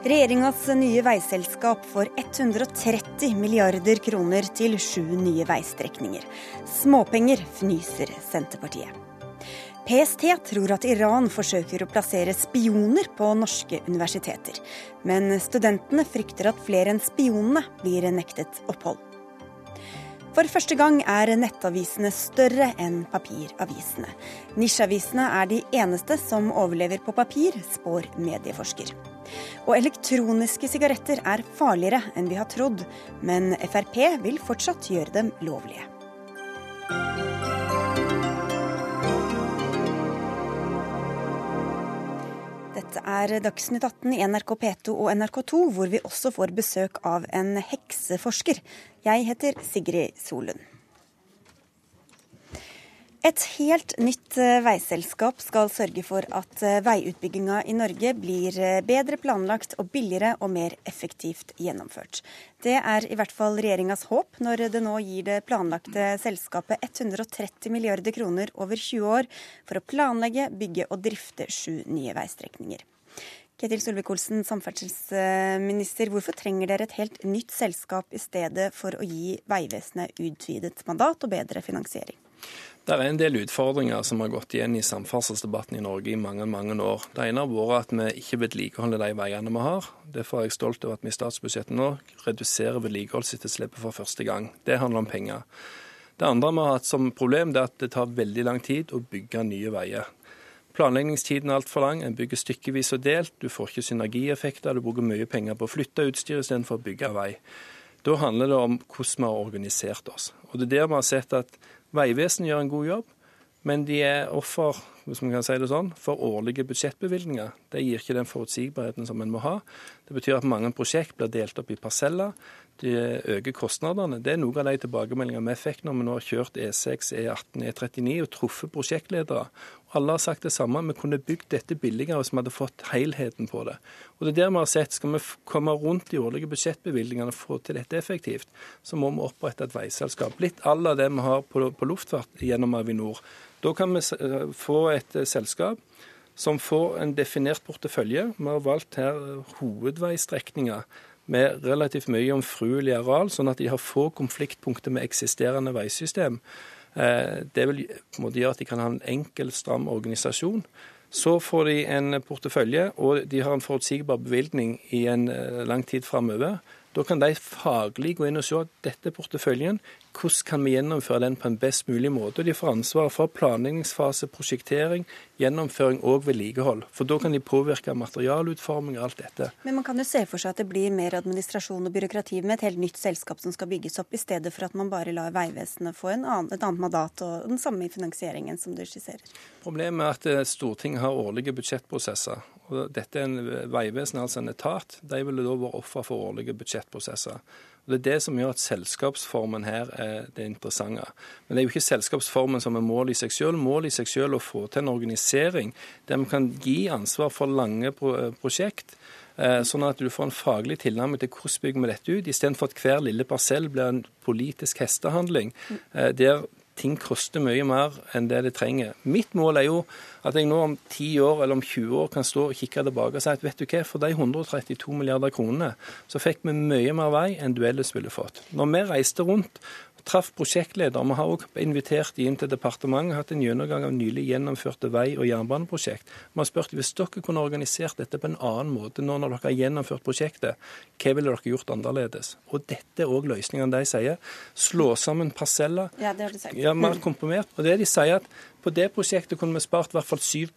Regjeringas nye veiselskap får 130 milliarder kroner til sju nye veistrekninger. Småpenger, fnyser Senterpartiet. PST tror at Iran forsøker å plassere spioner på norske universiteter. Men studentene frykter at flere enn spionene blir nektet opphold. For første gang er nettavisene større enn papiravisene. Nisjeavisene er de eneste som overlever på papir, spår medieforsker. Og elektroniske sigaretter er farligere enn vi har trodd, men Frp vil fortsatt gjøre dem lovlige. Dette er Dagsnytt 18 i NRK P2 og NRK2, hvor vi også får besøk av en hekseforsker. Jeg heter Sigrid Solund. Et helt nytt eh, veiselskap skal sørge for at eh, veiutbygginga i Norge blir eh, bedre planlagt og billigere og mer effektivt gjennomført. Det er i hvert fall regjeringas håp når det nå gir det planlagte selskapet 130 milliarder kroner over 20 år for å planlegge, bygge og drifte sju nye veistrekninger. Ketil Solvik-Olsen, samferdselsminister. Hvorfor trenger dere et helt nytt selskap i stedet for å gi Vegvesenet utvidet mandat og bedre finansiering? Det er en del utfordringer som har gått igjen i samferdselsdebatten i Norge i mange mange år. Det ene har vært at vi ikke vedlikeholder de veiene vi har. Derfor er jeg stolt over at vi i statsbudsjettet nå reduserer vedlikeholdsetterslepet for første gang. Det handler om penger. Det andre vi har hatt som problem, det er at det tar veldig lang tid å bygge nye veier. Planleggingstiden er altfor lang, en bygger stykkevis og delt, du får ikke synergieffekter, du bruker mye penger på å flytte utstyr istedenfor å bygge vei. Da handler det om hvordan vi har organisert oss. Og det er der vi har sett at Vegvesenet gjør en god jobb, men de er offer hvis man kan si det sånn, for årlige budsjettbevilgninger. Det gir ikke den forutsigbarheten som en må ha. Det betyr at mange prosjekt blir delt opp i parseller. De øker kostnadene. Det er noen av de tilbakemeldingene vi fikk når vi nå har kjørt E6, E18, E39 og truffet prosjektledere. Alle har sagt det samme. Vi kunne bygd dette billigere hvis vi hadde fått helheten på det. Og det er der vi har sett, Skal vi komme rundt de årlige budsjettbevilgningene og få til dette effektivt, så må vi opprette et veiselskap. Litt à la det vi har på, luftfart gjennom Avinor. Da kan vi eh, få et eh, selskap som får en definert portefølje. Vi har valgt her eh, hovedveistrekninger med relativt mye jomfruelig areal, sånn at de har få konfliktpunkter med eksisterende veisystem. Det vil gjøre at de kan ha en enkel, stram organisasjon. Så får de en portefølje, og de har en forutsigbar bevilgning i en lang tid framover. Da kan de faglig gå inn og se at dette porteføljen, hvordan kan vi gjennomføre den på en best mulig måte? De får ansvaret for planleggingsfase, prosjektering, gjennomføring og vedlikehold. For da kan de påvirke materialutforming og alt dette. Men man kan jo se for seg at det blir mer administrasjon og byråkrati med et helt nytt selskap som skal bygges opp, i stedet for at man bare lar Vegvesenet få annen, et annet mandat og den samme finansieringen som du skisserer. Problemet er at eh, Stortinget har årlige budsjettprosesser. og dette er en Vegvesenet, altså en etat. De ville da vært offer for årlige budsjettprosesser. Og Det er det som gjør at selskapsformen her er det interessante. Men det er jo ikke selskapsformen som er målet i seg selv. Målet i seg selv er å få til en organisering der vi kan gi ansvar for lange prosjekt. Eh, sånn at du får en faglig tilnærming til hvordan bygger vi dette ut, istedenfor at hver lille parsell blir en politisk hestehandling. Eh, der ting koster mye mer enn det det trenger. Mitt mål er jo at jeg nå om 10 år eller om 20 år kan stå og kikke tilbake og si at vet du hva, for de 132 milliarder kronene så fikk vi mye mer vei enn du ellers ville fått. Når vi reiste rundt traff prosjektleder. Vi har også invitert de inn til departementet, hatt en gjennomgang av nylig gjennomførte vei- og jernbaneprosjekt. Vi har spurt hvis dere kunne organisert dette på en annen måte nå når dere har gjennomført prosjektet, hva ville dere gjort annerledes? Og dette er òg løsningene de sier. Slå sammen parseller. Ja, det har du sagt. Ja, mer komprimert. Og det de sier at på det prosjektet kunne vi spart i hvert fall 7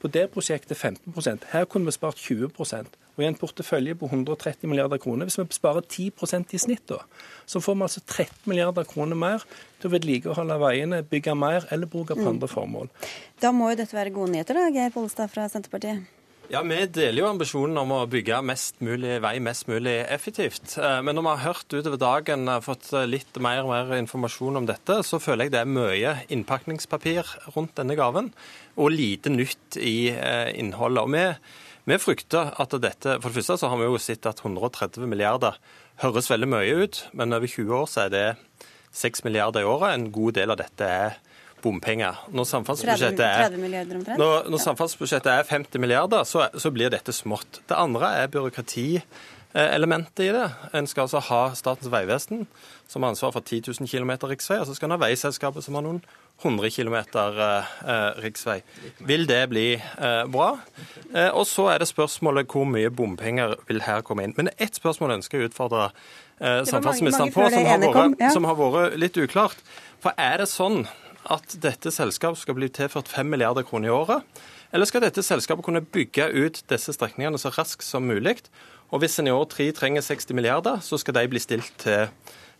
På det prosjektet 15% Her kunne vi spart 20% Og i en portefølje på 130 milliarder kroner, hvis vi sparer 10% i snitt, da, så får vi altså 13 milliarder kroner mer til å vedlikeholde veiene, bygge mer eller bruke på mm. andre formål. Da må jo dette være gode nyheter, da, Geir Pollestad fra Senterpartiet? Ja, Vi deler jo ambisjonen om å bygge mest mulig vei mest mulig effektivt. Eh, men når vi har hørt utover dagen eh, fått litt mer og mer informasjon om dette, så føler jeg det er mye innpakningspapir rundt denne gaven, og lite nytt i eh, innholdet. Og vi, vi frykter at dette For det første så har vi jo sett at 130 milliarder høres veldig mye ut, men over 20 år så er det 6 milliarder i året. En god del av dette er bompenger. Når samferdselsbudsjettet er. Når, når samferdselsbudsjettet er 50 milliarder, så, så blir dette smått. Det andre er byråkratielementet i det. En skal altså ha Statens vegvesen, som har ansvar for 10 000 km riksvei, og så skal en ha veiselskapet, som har noen 100 km eh, riksvei. Vil det bli eh, bra? Eh, og så er det spørsmålet hvor mye bompenger vil her komme inn. Men ett spørsmål ønsker jeg å utfordre samferdselsministeren på, som har, vært, ja. som har vært litt uklart. For er det sånn at dette selskapet skal bli tilført 5 milliarder kroner i året? Eller skal dette selskapet kunne bygge ut disse strekningene så raskt som mulig? Og hvis en i år tre trenger 60 milliarder, så skal de bli stilt til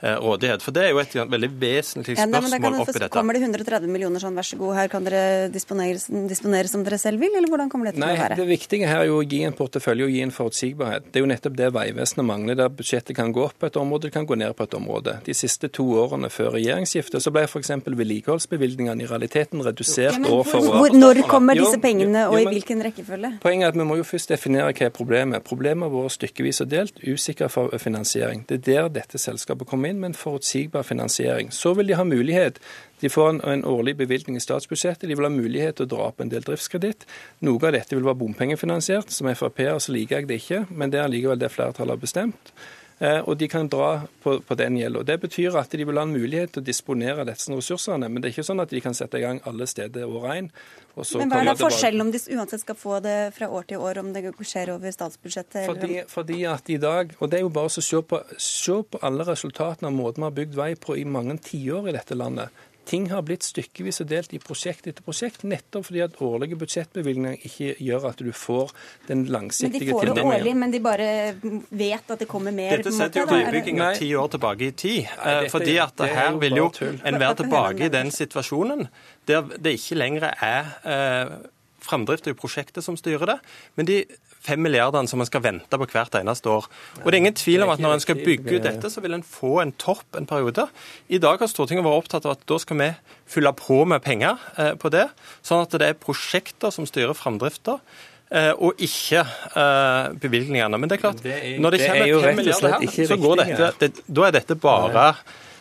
rådighet. For Det er jo et veldig vesentlig spørsmål ja, nei, oppi dette. Kommer det 130 millioner sånn, vær så god, her kan dere disponere, disponere, som dere selv vil, eller hvordan kommer det til nei, å være? Det viktige her er jo å gi en portefølje og gi en forutsigbarhet. Det er jo nettopp det Vegvesenet mangler, der budsjettet kan gå opp på et område, det kan gå ned på et område. De siste to årene før regjeringsskiftet så ble f.eks. vedlikeholdsbevilgningene i realiteten redusert ja, år for år. Når kommer disse pengene, og i hvilken rekkefølge? Poenget er at vi må jo først definere hva er problemet. Problemet har vært stykkevis og delt, usikker for finansiering. Det er der dette selskapet kommer inn med en forutsigbar finansiering. Så vil de ha mulighet de får en, en, årlig bevilgning i statsbudsjettet. De vil ha mulighet til å dra opp en del driftskreditt. Noe av dette vil være bompengefinansiert. Som Frp-er så liker jeg det ikke, men det er likevel det flertallet har bestemt. Eh, og de kan dra på, på den gjelda. Det betyr at de vil ha en mulighet til å disponere disse ressursene. Men det er ikke sånn at de kan sette i gang alle steder år én. Men hva er da forskjellen om de uansett skal få det fra år til år, om det skjer over statsbudsjettet? Fordi, fordi, at i dag, og det er jo bare å se på, se på alle resultatene av måten vi har bygd vei på i mange tiår i dette landet. Ting har blitt stykkevis og delt i prosjekt etter prosjekt, nettopp fordi at årlige budsjettbevilgninger ikke gjør at du får den langsiktige tilnærmingen. Men de får det årlig, men de bare vet at det kommer mer? Dette setter jo veibygginga ti år tilbake i tid. Nei, dette, fordi at det, her vil jo en være tilbake i den situasjonen der det ikke lenger er eh, framdrift i prosjektet som styrer det, men de fem milliardene som en skal vente på hvert eneste år. Og det er ingen tvil om at når en skal bygge ut dette, så vil en få en topp en periode. I dag har Stortinget vært opptatt av at da skal vi fylle på med penger eh, på det, sånn at det er prosjekter som styrer framdrifta. Eh, og ikke uh, bevilgningene. Men det er klart, det er, når det kommer fem milliarder her, så går dette, det, da er dette bare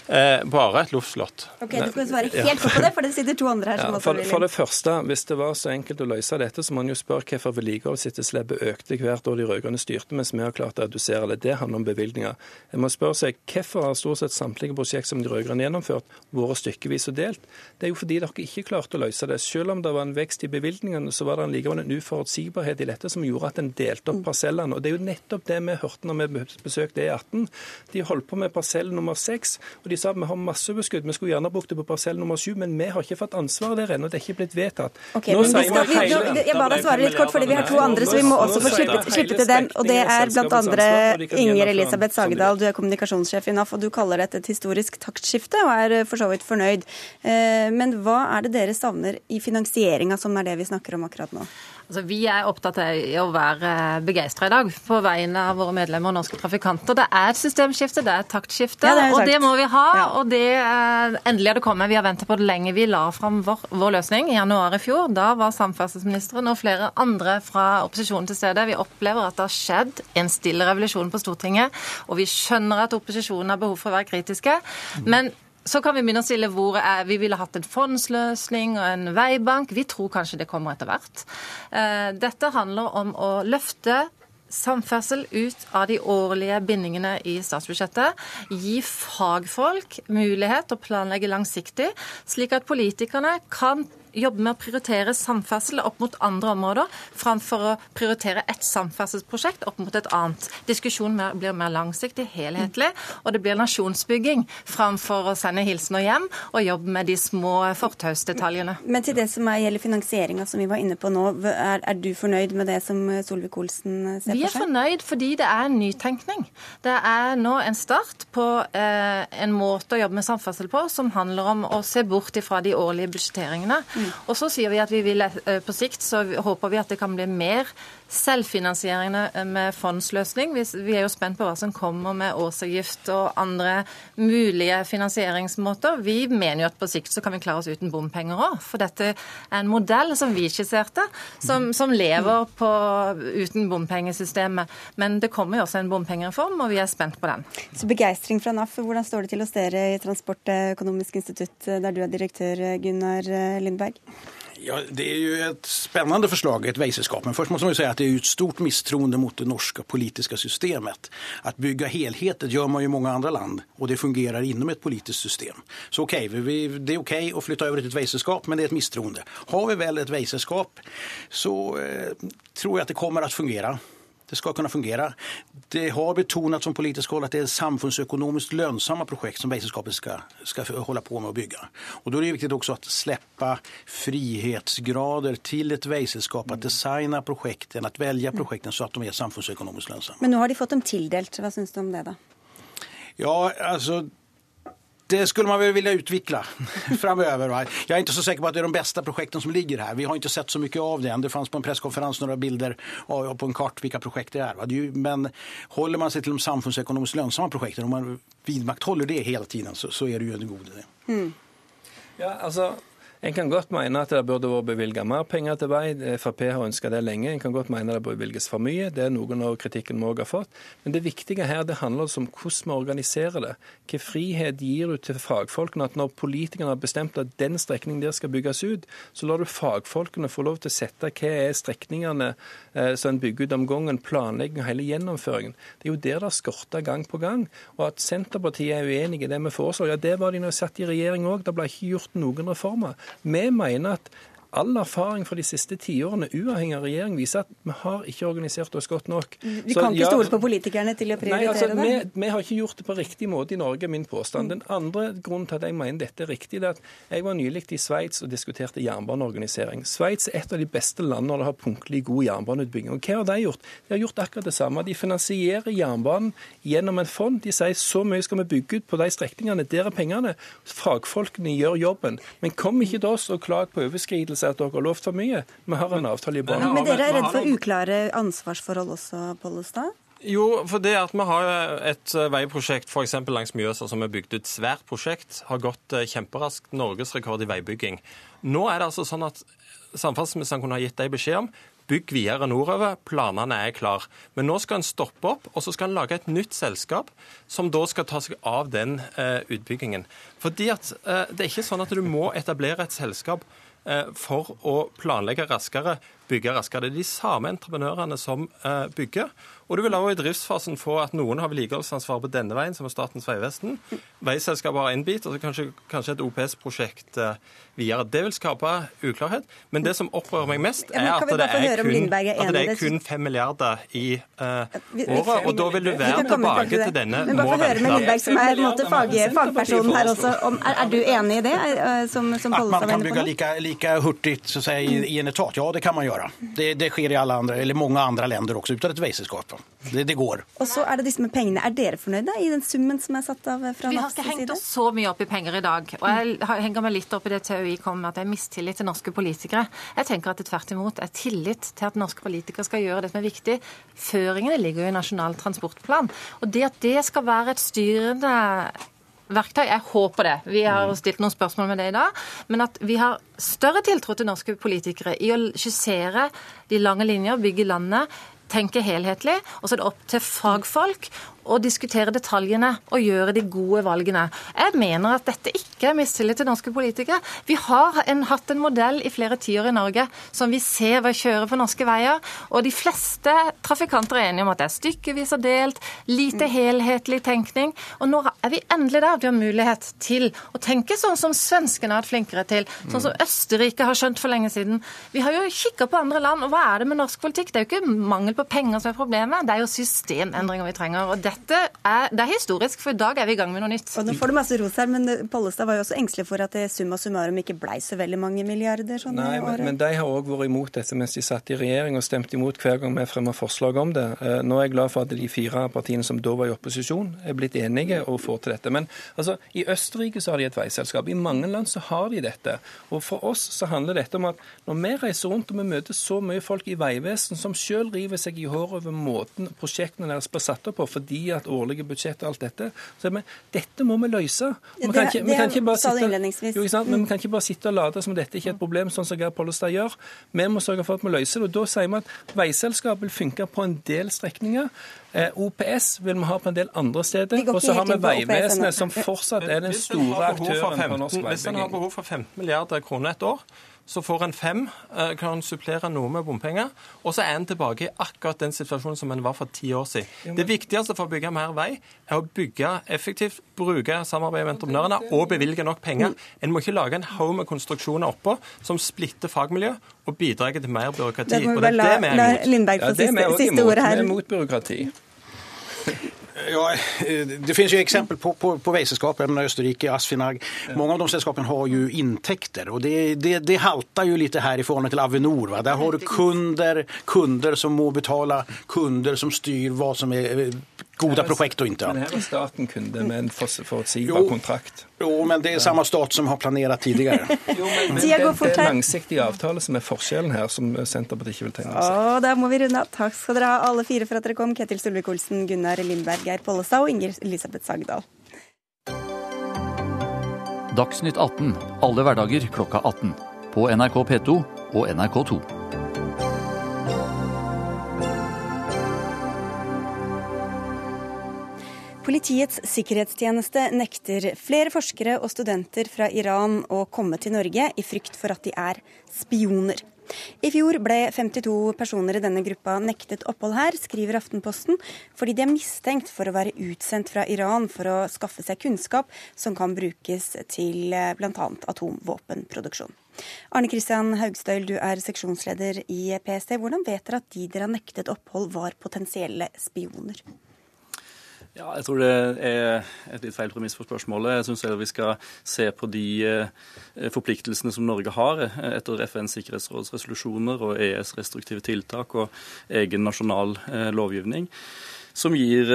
Eh, bare et luftslott. Ok, Du skal svare helt ja. på det, for det sitter to andre her som ja, for, for det første, hvis det var så enkelt å løse dette, så må en jo spørre hvorfor vedlikeholdsetterslepet økte hvert år de rød-grønne styrte, mens vi har klart å redusere det. Det handler om bevilgninger. En må spørre seg hvorfor har stort sett samtlige prosjekt som de rød-grønne gjennomført, vært stykkevis og delt. Det er jo fordi dere ikke klarte å løse det. Selv om det var en vekst i bevilgningene, så var det likevel en uforutsigbarhet i dette som gjorde at en delte opp parsellene. Og det er jo nettopp det vi hørte når vi besøkte E18. De holdt på med parsell nummer seks. og de de sa vi har masse overskudd, vi skulle gjerne brukt det på parsell nummer sju, men vi har ikke fått ansvaret der ennå. Det er ikke blitt vedtatt. Okay, Nå sier vi hele... Jeg ba deg svare litt kort, fordi vi har to andre, så vi må også få slippe, til dem. Og det er bl.a. Inger Elisabeth Sagedal, du er kommunikasjonssjef i NAF, og du kaller dette et historisk taktskifte, og er for så vidt fornøyd. Eh, men hva er det dere savner i finansieringa, som er det vi snakker om akkurat nå? Altså, vi er opptatt av å være begeistra i dag på vegne av våre medlemmer og norske trafikanter. Det er et systemskifte, det er et taktskifte, ja, det og det må vi ha. Ja. Og det eh, endelig er det kommet. Vi har ventet på det lenge. Vi la fram vår, vår, løsning i januar i fjor. Da var samferdselsministeren og flere andre fra opposisjonen til stede. Vi opplever at det har skjedd en stille revolusjon på Stortinget, og vi skjønner at opposisjonen har behov for å være kritiske. Men så kan vi begynne å stille hvor er, Vi ville hatt en fondsløsning og en veibank. Vi tror kanskje det kommer etter hvert. Eh, dette handler om å løfte samferdsel ut av de årlige bindingene i statsbudsjettet. Gi fagfolk mulighet til å planlegge langsiktig, slik at politikerne kan jobbe med å prioritere samferdsel opp mot andre områder, framfor å prioritere ett samferdselsprosjekt opp mot et annet. Diskusjonen blir mer langsiktig, helhetlig, og det blir nasjonsbygging framfor å sende hilsener hjem og jobbe med de små fortausdetaljene. Men til det som gjelder finansieringa som vi var inne på nå, er, er du fornøyd med det som Solvik-Olsen ser for seg? Vi er fornøyd fordi det er en nytenkning. Det er nå en start på eh, en måte å jobbe med samferdsel på som handler om å se bort ifra de årlige budsjetteringene. Mm. Og så sier vi at vi vil eh, på sikt så håper vi at det kan bli mer selvfinansierende med fondsløsning. Vi er jo spent på hva som kommer med årsavgift og andre mulige finansieringsmåter. Vi mener jo at på sikt så kan vi klare oss uten bompenger òg. For dette er en modell som vi skisserte, som, som lever på, uten bompengesystemet. Men det kommer jo også en bompengereform, og vi er spent på den. Så begeistring fra NAF. Hvordan står det til hos dere i Transportøkonomisk institutt, der du er direktør, Gunnar Lindberg? Ja, Det jo et spennende forslag, et veiselskap. Men først må man si at det er et stort mistroende mot det norske politiske systemet. At bygge helheter gjør man jo i mange andre land, og det fungerer innom et politisk system. Så ok, det er ok å flytte over til et veiselskap, men det er et mistroende. Har vi vel et veiselskap, så eh, tror jeg at det kommer å fungere. Det skal kunne fungere. Det har betonet som politisk hold at det er samfunnsøkonomisk lønnsomme prosjekt som veiselskapet skal, skal, holde på med å bygge. Og Da er det viktig også å slippe frihetsgrader til et veiselskap. Å designe prosjektene, å velge prosjektene så at de er samfunnsøkonomisk lønnsomme. Men nå har de fått dem tildelt. Hva syns du om det, da? Ja, altså det skulle man väl vilja utveckla framöver. Va? Jag är inte så säker på att det är de bästa projekten som ligger här. Vi har inte sett så mycket av det än. Det fanns på en presskonferens några bilder av, på en kart vilka projekt det är. Va? Men håller man sig till de samfunnsøkonomisk lönsamma projekten, om man vidmakthåller det hele tiden, så, så är det ju en god idé. Mm. Ja, altså, en kan godt mene at det burde vært bevilget mer penger til vei. Frp har ønska det lenge. En kan godt mene det bør bevilges for mye. Det er noen av kritikken vi òg har fått. Men det viktige her det handler om hvordan vi organiserer det. Hvilken frihet gir du til fagfolkene? At når politikerne har bestemt at den strekningen der skal bygges ut, så lar du fagfolkene få lov til å sette hva er strekningene eh, som en bygger ut om gangen, planlegging og hele gjennomføringen. Det er jo der det skorta gang på gang. Og at Senterpartiet er uenig i det vi foreslår, ja det var de når de satt i regjering òg. Det ble ikke gjort noen reformer. Vi mener at all erfaring fra de siste tiårene, uavhengig av regjering, viser at vi har ikke organisert oss godt nok. Vi kan ikke stole på politikerne til å prioritere nei, altså, det? Vi, vi, har ikke gjort det på riktig måte i Norge, min påstand. Den andre grunnen til at jeg mener dette er riktig, er at jeg var nylig i Sveits og diskuterte jernbaneorganisering. Sveits er et av de beste landene når det har punktlig god jernbaneutbygging. Og hva har de gjort? De har gjort akkurat det samme. De finansierer jernbanen gjennom en fond. De sier så mye skal vi bygge ut på de strekningene. Der er pengene. Fagfolkene gjør jobben. Men kom ikke til oss og klag på overskridelse at dere har lovt for mye. Vi har en avtale i bånn. Men dere er redd for uklare ansvarsforhold også, Pollestad? Jo, for det at vi har et eh, veiprosjekt f.eks. langs Mjøsa som er bygd ut, svært prosjekt, har gått eh, kjemperaskt. Norgesrekord i veibygging. Nå er det altså sånn at samferdselsministeren kunne ha gitt deg beskjed om bygg videre nordover, planene er klar. Men nå skal en stoppe opp, og så skal en lage et nytt selskap som da skal ta seg av den eh, utbyggingen. Fordi at eh, Det er ikke sånn at du må etablere et selskap Eh, for å planlegge raskere, bygge raskere. Det er de samme entreprenørene som eh, bygger. Og du vil også i driftsfasen få at noen har vedlikeholdsansvar på denne veien, som er Statens vegvesen. Veiselskapet har én bit, og så kanskje, kanskje et OPS-prosjekt eh, videre. Det vil skape uklarhet. Men det som opprører meg mest, er at det er kun, at det er kun 5 milliarder i uh, året. Og da vil du være tilbake til denne Men bare få høre med Lindberg, som er måte, fag, fagpersonen her også. Om, er, er, du enig i det? Som, som at man kan bygge like, like hurtig si, i, i en etat? Ja, det kan man gjøre. Det, det skjer i alla andra, eller mange andre länder også, utan et veiselskap. Det, det, går. Og så er det disse med pengene. Er dere fornøyde i den summen som er satt av fra Vi har ikke hengt oss så mye opp i penger i dag. Og jeg henger meg litt opp i det TØI kom med, at det er mistillit til norske politikere. Jeg tenker at det tvert imot er tillit til at norske politikere skal gjøre det som er viktig. Føringene ligger jo i Nasjonal transportplan. Og det at det skal være et styrende verktøy. Jeg håper det. Vi har stilt noen spørsmål med det i dag. Men at vi har større tiltro til norske politikere i å skissere de lange linjer, bygge landet, tenke helhetlig. Og så er det opp til fagfolk å diskutere detaljene og gjøre de gode valgene. Jeg mener at dette ikke er mistillit til norske politikere. Vi har en, hatt en modell i flere tiår i Norge som vi ser ved å kjøre på norske veier. Og de fleste trafikanter er enige om at det er stykkevis og delt, lite helhetlig tenkning. Og nå er vi endelig der. Vi har mulighet til å tenke sånn som svenskene har vært flinkere til. Sånn som Østerrike har skjønt for lenge siden. Vi har jo kikka på andre land, og hva er det med norsk politikk? Det er jo ikke mangel på penger som er problemet, det er jo systemendringer vi trenger. og det dette er, det er historisk, for i dag er vi i gang med noe nytt. Og nå får du masse ros her, men Pollestad var jo også engstelig for at det summa summarum ikke blei så veldig mange milliarder sånn Nei, men, men, de har òg vært imot dette mens de satt i regjering og stemte imot hver gang vi fremma forslag om det. Eh, nå er jeg glad for at de fire partiene som da var i opposisjon, er blitt enige og får til dette. Men altså, i Østerrike så har de et veiselskap. I mange land så har de dette. Og for oss så handler dette om at når vi reiser rundt og vi møter så mye folk i Vegvesen som sjøl river seg i håret over måten prosjektene deres blir satt opp på fordi at årlige budsjett og alt dette, så vi dette må vi løse. Vi kan ikke, vi kan ikke bare sitte, jo, men vi kan ikke bare sitte og late som dette ikke er et problem, sånn som Geir Pollestad gjør. Vi må sørge for at vi løser det. og Da sier vi at veiselskapet vil funke på en del strekninger. Eh, OPS vil vi ha på en del andre steder. Og så har vi Vegvesenet, som fortsatt er den store aktøren på norsk veibygging. Hvis en har behov for 15 milliarder kroner et år, så får en fem, eh, kan supplere noe med bompenger, og så er en tilbake i akkurat den situasjonen som en var for ti år siden. Det viktigste for å bygge mer vei er å bygge effektivt, bruke samarbeid med entreprenørene og bevilge nok penger. En må ikke lage en haug med konstruksjoner oppå som splitter fagmiljø og bidrar til mer byråkrati. og det er det vi er imot. Lindberg ja, siste, siste ordet her. Vi er imot byråkrati. Ja, det finns ju exempel på, på, på veiselskap, Österrike, Asfinag. Många av de sällskapen har ju intäkter och det, det, det haltar ju lite här i förhållande till Avenor. Va? Där har du kunder, kunder som må betala, kunder som styr vad som är goda projekt og ikke. Men her er staten kunde med en forutsigbar kontrakt. Jo, men det er samme stat som har planert tidligere. jo, men, men det, det er langsiktige avtale som er forskjellen her, som Senterpartiet ikke vil tegne seg. Å, da må vi runde av. Takk skal dere ha alle fire for at dere kom. Ketil Solvik-Olsen, Gunnar Lindberg, Geir Pollestad og Inger Elisabeth Sagdal. Dagsnytt 18 alle hverdager klokka 18. På NRK P2 og NRK2. Politiets sikkerhetstjeneste nekter flere forskere og studenter fra Iran å komme til Norge i frykt for at de er spioner. I fjor ble 52 personer i denne gruppa nektet opphold her, skriver Aftenposten, fordi de er mistenkt for å være utsendt fra Iran for å skaffe seg kunnskap som kan brukes til eh, bl.a. atomvåpenproduksjon. Arne Kristian Haugstøyl, du er seksjonsleder i PST. Hvordan vet dere at de dere har nektet opphold, var potensielle spioner? Ja, jeg tror det er et litt feil premiss for spørsmålet. Jeg syns vi skal se på de eh, forpliktelsene som Norge har eh, etter FNs sikkerhetsråds resolusjoner og ES restriktive tiltak og egen nasjonal eh, lovgivning som gir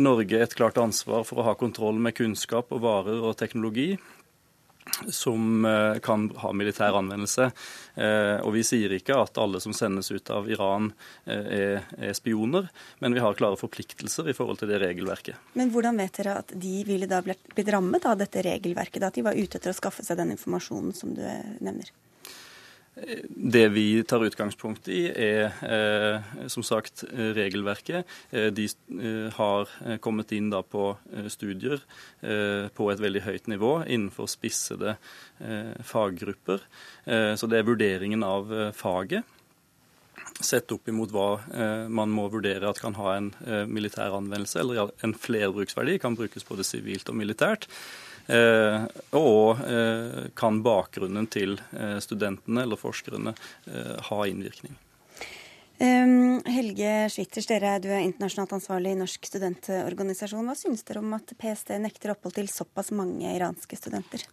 Norge et klart ansvar for å ha kontroll med kunnskap og varer og teknologi som eh, kan ha militær anvendelse. Eh, og Vi sier ikke at alle som sendes ut av Iran eh, er spioner, men vi har klare forpliktelser i forhold til det regelverket. Men Hvordan vet dere at de ville da blitt rammet av dette regelverket? At de var ute etter å skaffe seg den informasjonen som du nevner? Det vi tar utgangspunkt i, er eh, som sagt regelverket. Eh, de eh, har kommet inn da på studier på et veldig høyt nivå innenfor spissede faggrupper. Så det er vurderingen av faget sett opp imot hva man må vurdere at kan ha en militær anvendelse eller en flerbruksverdi, kan brukes både sivilt og militært. Eh, og eh, kan bakgrunnen til eh, studentene eller forskerne ha innvirkning. Helge Schwitters, dere, du er internasjonalt ansvarlig i Norsk studentorganisasjon. Hva syns dere om at PST nekter opphold til såpass mange iranske studenter?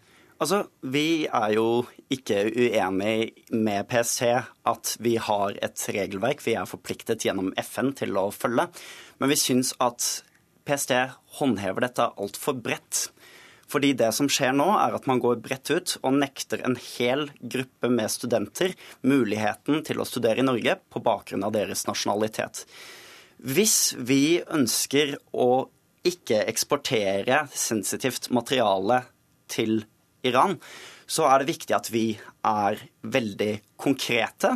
Altså, Vi er jo ikke uenig med PST at vi har et regelverk vi er forpliktet gjennom FN til å følge. Men vi syns at PST håndhever dette altfor bredt. Fordi det som skjer nå, er at man går bredt ut og nekter en hel gruppe med studenter muligheten til å studere i Norge på bakgrunn av deres nasjonalitet. Hvis vi ønsker å ikke eksportere sensitivt materiale til Iran, så er det viktig at vi er veldig konkrete,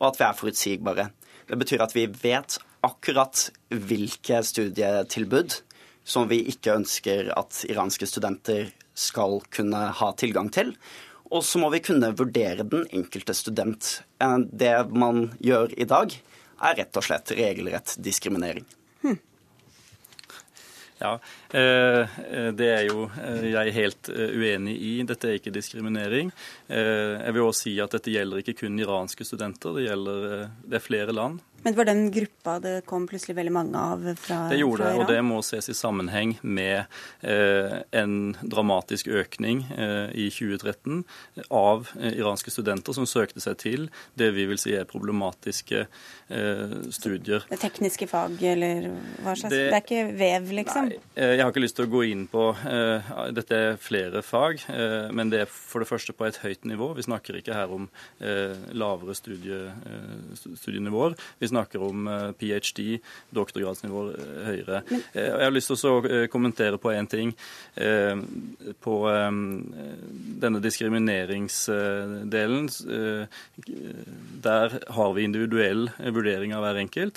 og at vi er forutsigbare. Det betyr at vi vet akkurat hvilke studietilbud som vi ikke ønsker at iranske studenter skal kunne ha tilgang til. Og så må vi kunne vurdere den enkelte student. Eh, det man gjør i dag, er rett og slett regelrett diskriminering. Hm. Ja, eh, det er jo eh, jeg helt uenig i. Dette er ikke diskriminering. Jeg vil også si at dette gjelder ikke kun iranske studenter, det gjelder det er flere land. Men det var den gruppa det kom plutselig veldig mange av fra Det gjorde det, og det må ses i sammenheng med eh, en dramatisk økning eh, i 2013 av eh, iranske studenter som søkte seg til det vi vil si er problematiske eh, studier. Det tekniske fag, eller hva slags Det, det er ikke vev, liksom? Nei, eh, jeg har ikke lyst til å gå inn på eh, Dette er flere fag, men det er for det første på et høyt nivå. Vi snakker ikke her om lavere studie, studienivåer. Vi snakker om eh, ph.d., doktorgradsnivå eh, høyere. Eh, jeg har lyst til å kommentere på én ting. På denne diskrimineringsdelen. Der har vi individuell vurdering av hver enkelt.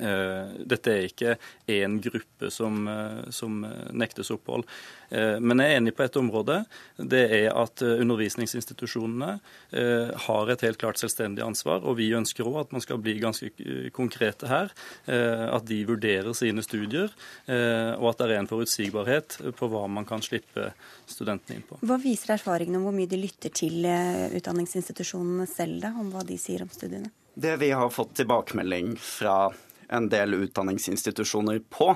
Dette er ikke én gruppe som, som nektes opphold. Eh, men jeg er enig på et område. Det er at eh, undervisningsinstitusjonene eh, har et helt klart selvstendig ansvar. Og vi ønsker òg at man skal bli ganske konkrete her. At de vurderer sine studier, og at det er en forutsigbarhet på hva man kan slippe studentene inn på. Hva viser erfaringene om hvor mye de lytter til utdanningsinstitusjonene selv, da, om hva de sier om studiene? Det vi har fått tilbakemelding fra en del utdanningsinstitusjoner på,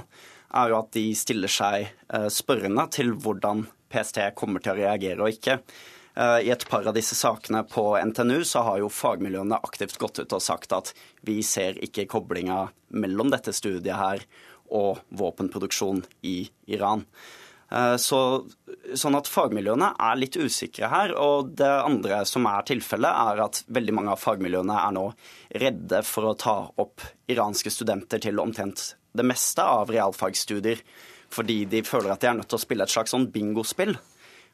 er jo at de stiller seg eh, spørrende til hvordan PST kommer til å reagere og ikke. Eh, I et par av disse sakene på NTNU så har jo fagmiljøene aktivt gått ut og sagt at vi ser ikke koblinga mellom dette studiet her og våpenproduksjon i Iran. Eh, så, sånn at fagmiljøene er litt usikre her. Og det andre som er tilfellet, er at veldig mange av fagmiljøene er nå redde for å ta opp iranske studenter til omtrent det meste av realfagsstudier fordi de føler at de er nødt til å spille et slags sånn bingospill.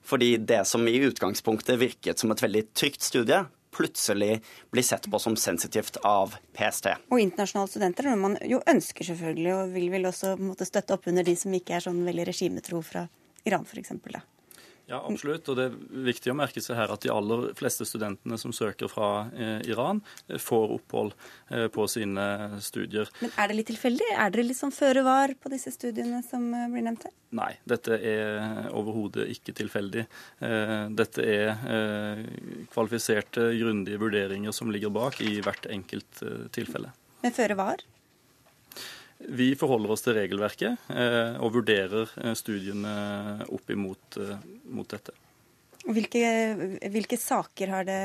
Fordi det som i utgangspunktet virket som et veldig trygt studie, plutselig blir sett på som sensitivt av PST. Og internasjonale studenter, når man jo ønsker selvfølgelig, og vil vel også måtte støtte opp under de som ikke er sånn veldig regimetro fra Iran f.eks. Ja, absolutt. Og det er viktig å merke seg her at de aller fleste studentene som søker fra eh, Iran, eh, får opphold eh, på sine studier. Men er det litt tilfeldig? Er dere litt sånn føre var på disse studiene som eh, blir nevnt her? Nei, dette er overhodet ikke tilfeldig. Dette er kvalifiserte, grundige vurderinger som ligger bak i hvert enkelt tilfelle. Men føre var? Vi forholder oss til regelverket eh, og vurderer eh, studiene opp imot eh, mot dette. Hvilke, hvilke saker har det,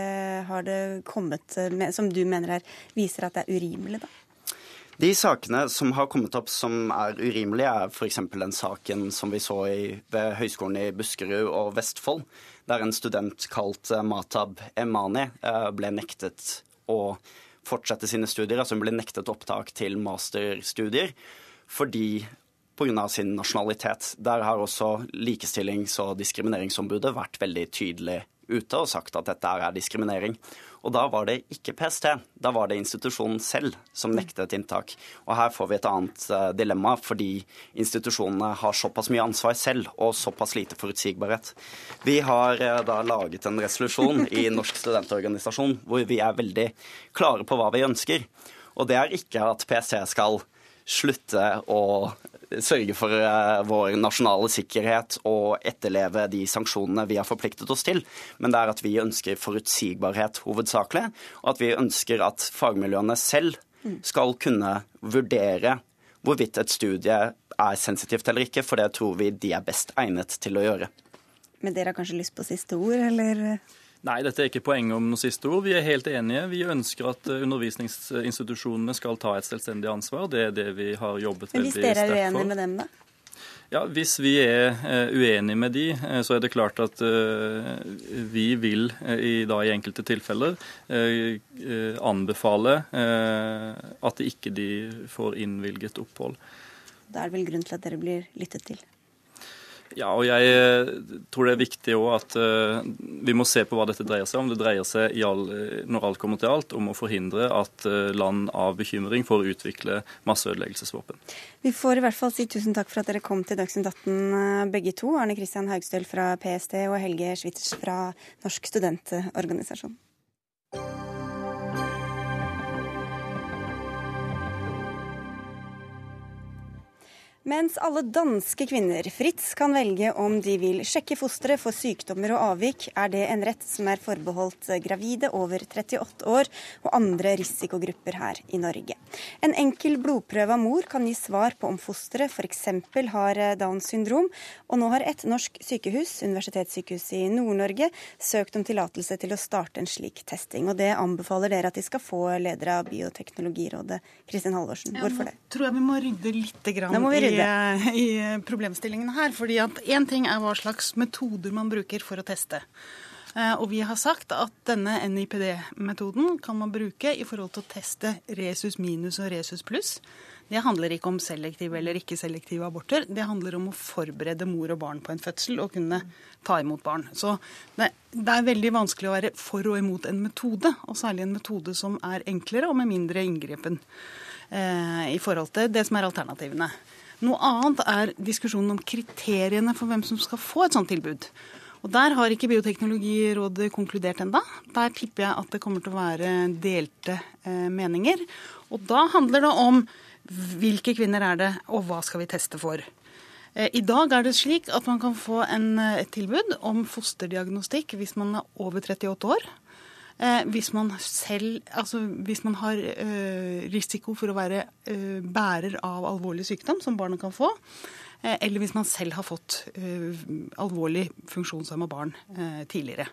har det kommet med, som du mener er, viser at det er urimelig, da? De sakene som har kommet opp som er urimelige, er f.eks. den saken som vi så i, ved Høgskolen i Buskerud og Vestfold, der en student kalt Matab Emani ble nektet å fortsette sine studier. Altså hun ble nektet opptak til masterstudier fordi pga. sin nasjonalitet. Der har også Likestillings- og diskrimineringsombudet vært veldig tydelig ute og sagt at dette er diskriminering. Og da var det ikke PST, da var det institusjonen selv som nektet inntak. Og her får vi et annet uh, dilemma, fordi institusjonene har såpass mye ansvar selv og såpass lite forutsigbarhet. Vi har uh, da laget en resolusjon i Norsk studentorganisasjon hvor vi er veldig klare på hva vi ønsker. Og det er ikke at PST skal slutte å sørge for eh, vår nasjonale sikkerhet og etterleve de sanksjonene vi har forpliktet oss til. Men det er at vi ønsker forutsigbarhet hovedsakelig, og at vi ønsker at fagmiljøene selv skal kunne vurdere hvorvidt et studie er sensitivt eller ikke, for det tror vi de er best egnet til å gjøre. Men dere har kanskje lyst på siste ord, eller? Nei, dette er ikke poenget om noe siste ord. Vi er helt enige. Vi ønsker at eh, undervisningsinstitusjonene skal ta et selvstendig ansvar. Det er det vi har jobbet veldig sterkt for. Men hvis dere er uenige med dem, da? Ja, Hvis vi er uh, uenige med de, uh, så er det klart at vi vil i, da, i enkelte tilfeller anbefale at ikke de får innvilget opphold. Da er det vel grunn til at dere blir lyttet til? Ja, og jeg eh, tror det er viktig òg at uh, vi må se på hva dette dreier seg om. Det dreier seg, all, eh, når alt kommer til alt, om å forhindre at land av bekymring får utvikle masseødeleggelsesvåpen. Vi får i hvert fall si tusen takk for at dere kom til Dagsnytt 18 begge to. Arne Kristian Haugstøl fra PST og Helge Schwitters fra Norsk studentorganisasjon. Mens alle danske kvinner fritt kan velge om de vil sjekke fosteret for sykdommer og avvik, er det en rett som er forbeholdt gravide over 38 år og andre risikogrupper her i Norge. En enkel blodprøve av mor kan gi svar på om fosteret f.eks. har Downs syndrom, og nå har et norsk sykehus, Universitetssykehuset i Nord-Norge, søkt om tillatelse til å starte en slik testing. Og det anbefaler dere at de skal få, leder av Bioteknologirådet, Kristin Halvorsen. Hvorfor det? Jeg tror jeg vi må rydde litt grann i i, problemstillingen her. fordi at Én ting er hva slags metoder man bruker for å teste. Eh, og vi har sagt at denne NIPD-metoden kan man bruke i forhold til å teste resus minus og resus pluss. Det handler ikke om selektive eller ikke-selektive aborter. Det handler om å forberede mor og barn på en fødsel og kunne ta imot barn. Så det, er veldig vanskelig å være for og imot en metode, og særlig en metode som er enklere og med mindre inngripen eh, i forhold til det som er alternativene. Noe annet er diskusjonen om kriteriene for hvem som skal få et sånt tilbud. Og Der har ikke Bioteknologirådet konkludert enda. Der tipper jeg at det kommer til å være delte eh, meninger. Og da handler det om hvilke kvinner er det, og hva skal vi teste for. Eh, I dag er det slik at man kan få en, eh, et tilbud om fosterdiagnostikk hvis man er over 38 år. Eh, hvis man selv Altså hvis man har eh, risiko for å være eh, bærer av alvorlig sykdom, som barna kan få. Eller hvis man selv har fått alvorlig funksjonshemma barn tidligere.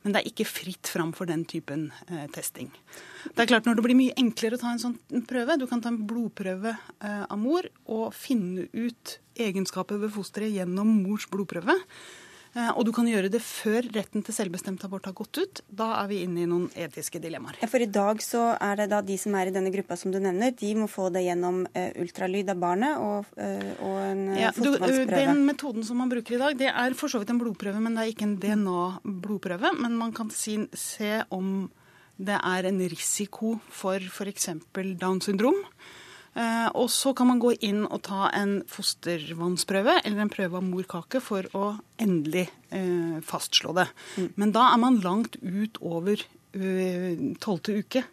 Men det er ikke fritt fram for den typen testing. Det er klart Når det blir mye enklere å ta en sånn prøve, du kan ta en blodprøve av mor og finne ut egenskaper ved fosteret gjennom mors blodprøve og du kan gjøre det før retten til selvbestemt abort har gått ut. Da er vi inne i noen etiske dilemmaer. Ja, for i dag så er det da de som er i denne gruppa som du nevner, de må få det gjennom uh, ultralyd av barnet og, uh, og en ja, fostervannsprøve. Den metoden som man bruker i dag, det er for så vidt en blodprøve, men det er ikke en DNA-blodprøve. Men man kan si, se om det er en risiko for f.eks. Downs syndrom. Eh, og så kan man gå inn og ta en fostervannsprøve eller en prøve av morkake for å endelig eh, fastslå det. Mm. Men da er man langt ut over tolvte uke.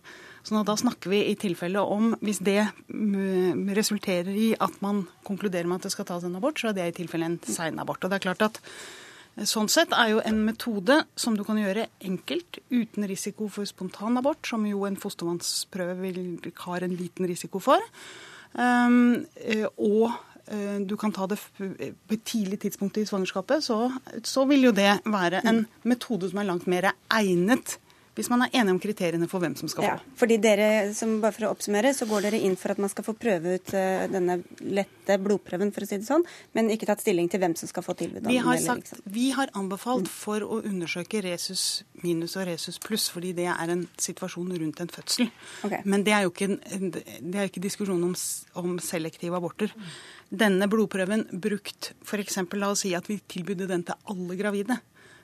Så da snakker vi i tilfelle om Hvis det resulterer i at man konkluderer med at det skal tas en abort, så er det i tilfelle en seinabort. Og det er klart at Sånn sett er jo en metode som du kan gjøre enkelt, uten risiko for spontanabort, som jo en fostervannsprøve har en liten risiko for. Um, og uh, du kan ta det på et tidlig tidspunkt i svangerskapet, så, så vil jo det være en metode som er langt mer egnet hvis man er enig om kriteriene for hvem som skal få. Ja, fordi dere, som, bare for å oppsummere, så går dere inn for at man skal få prøve ut uh, denne lette blodprøven, for å si det sånn, men ikke tatt stilling til hvem som skal få tilbud? Vi har, sagt, liksom. vi har anbefalt for å undersøke resus minus og resus pluss, fordi det er en situasjon rundt en fødsel. Okay. Men det er jo ikke, det er ikke diskusjon om, om selektive aborter. Denne blodprøven brukt f.eks. la oss si at vi tilbydde den til alle gravide,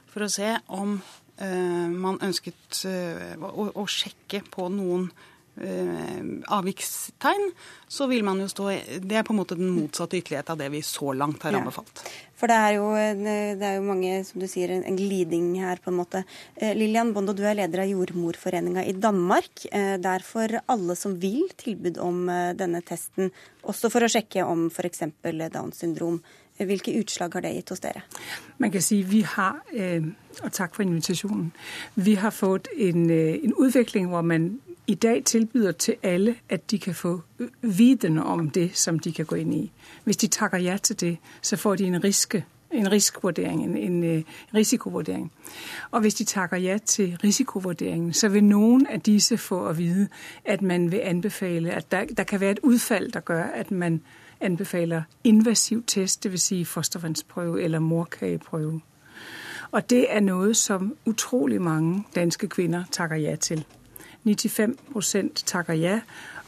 for å se om Eh, man ønsket eh, å, sjekke på noen eh, avvikstegn, så vil man jo stå Det er på en måte den motsatte ytterlighet av det vi så langt har anbefalt. Ja. For det er, jo, det er, jo, mange, som du sier, en gliding her, på en måte. Lillian Bondo, du er leder av Jordmorforeninga i Danmark. Der får alle som vil, tilbud om denne testen, også for å sjekke om f.eks. Downs syndrom. Hvilke utslag har det gitt hos dere? Man kan si vi har, og takk for invitasjonen, vi har fått en, en utvikling hvor man i dag tilbyder til alle at de kan få viden om det som de kan gå inn i. Hvis de takker ja til det, så får de en riske en risikovurdering, en, en, øh, risikovurdering. Og hvis de takker ja til risikovurderingen, så vil noen av disse få å vite at man vil anbefale at der, der kan være et utfall der gjør at man anbefaler invasiv test, dvs. Si fostervannsprøve eller morkageprøve. Og det er noe som utrolig mange danske kvinner takker ja til. 95% takker ja,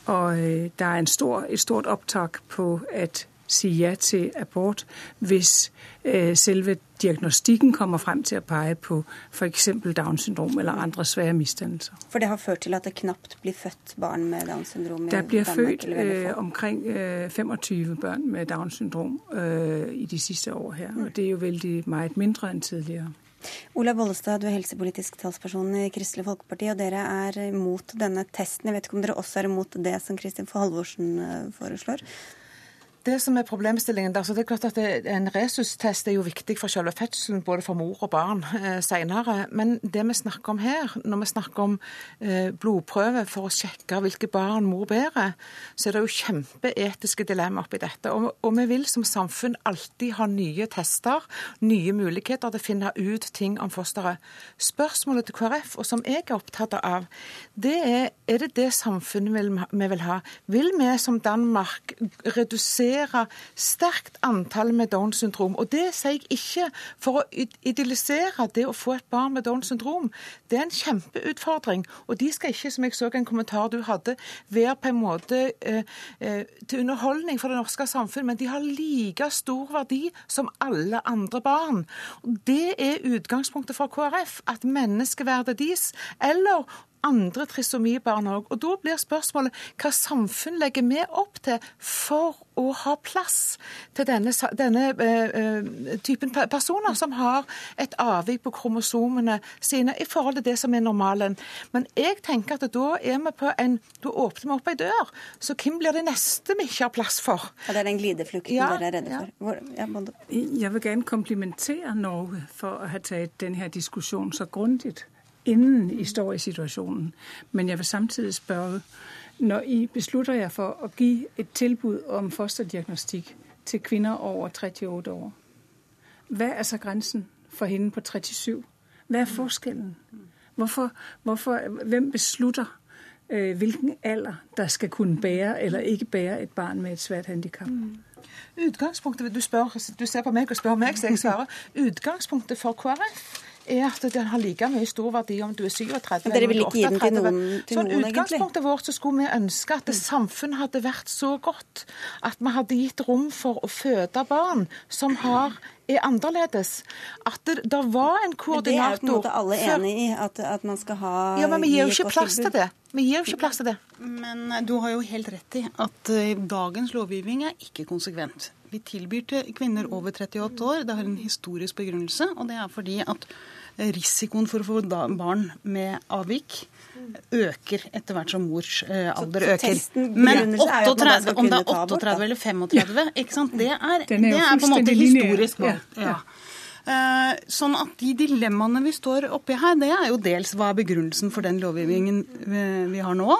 og øh, der er stor, et stort opptak på at si ja til abort hvis øh, selve diagnostikken kommer frem til å peke på f.eks. Downs syndrom eller andre svære misdannelser. For det har ført til at det knapt blir født barn med Downs syndrom? Det Der blir Danmark, født omkring øh, 25 barn med Downs syndrom i de siste år her. Og det er jo veldig mye mindre enn tidligere. Ola Bollestad, du er helsepolitisk talsperson i Kristelig Folkeparti, og dere er imot denne testen. Jeg vet ikke om dere også er imot det som Kristin Halvorsen øh, foreslår? Det som er problemstillingen der, så det er klart at En resustest er jo viktig for selve fødselen, både for mor og barn eh, senere. Men det vi snakker om her, når vi snakker om eh, blodprøve for å sjekke hvilke barn mor bærer, så er det jo kjempeetiske dilemmaer oppi dette. Og, og, vi vil som samfunn alltid ha nye tester, nye muligheter til å finne ut ting om fosteret. Spørsmålet til KrF, og som jeg er opptatt av, det er er det det samfunnet vi vil ha. Vil vi som Danmark redusere redusere sterkt antall med Downs syndrom. Og det sier jeg ikke for å idealisere det å få et barn med Downs syndrom. Det er en kjempeutfordring. Og de skal ikke, som jeg så en kommentar du hadde, være på en måte eh, eh, til underholdning for det norske samfunn, men de har like stor verdi som alle andre barn. Og Det er utgangspunktet for KrF, at menneskeverdet deres, eller andre trisomibarn òg. Og da blir spørsmålet hva samfunn legger vi opp til for å ha plass til denne, denne uh, typen personer som har et avvik på kromosomene sine i forhold til det som er normalen. Men jeg tenker at da er vi på en Da åpner vi opp ei dør. Så hvem blir det neste vi ikke har plass for? Ja, det er den glideflukten ja, dere er redde for. Hvor, ja, jeg vil gjerne komplimentere Norge for å ha tatt denne diskusjonen så grundig inden I står i situasjonen. Men jeg vil samtidig spørre, når I beslutter jer for å gi et tilbud om fosterdiagnostikk til kvinner over 38 år, hva er så grensen for henne på 37? Hva er forskjellen? Hvorfor, hvorfor, hvem beslutter øh, hvilken alder der skal kunne bære eller ikke bære et barn med et svært handikap? Mm. Utgangspunktet, du, spør, du ser på meg og spør meg, så jeg svarer. Utgangspunktet for KrF er at den har like mye stor verdi om du er 37 eller 38. Til noen, til sånn noen, utgangspunktet vårt så skulle vi ønske at det mm. samfunnet hadde vært så godt at vi hadde gitt rom for å føde barn som har er annerledes. At det, det var en koordinator Men Det er jo på en måte alle enig i, at, at, man skal ha Ja, men vi gir jo ikke plass til det. Vi gir jo ikke plass til det. Men du har jo helt rett i at eh, dagens lovgivning er ikke konsekvent. Vi tilbyr til kvinner over 38 år. Det har en historisk begrunnelse, og det er fordi at risikoen for å få barn med avvik øker etter hvert som mors eh, alder øker. Men 38, om det er 38 eller 35, ikke sant? Det, er, det er på en måte historisk. Ja. Eh, sånn at de dilemmaene vi står oppi her, det er jo dels hva er begrunnelsen for den lovgivningen vi har nå.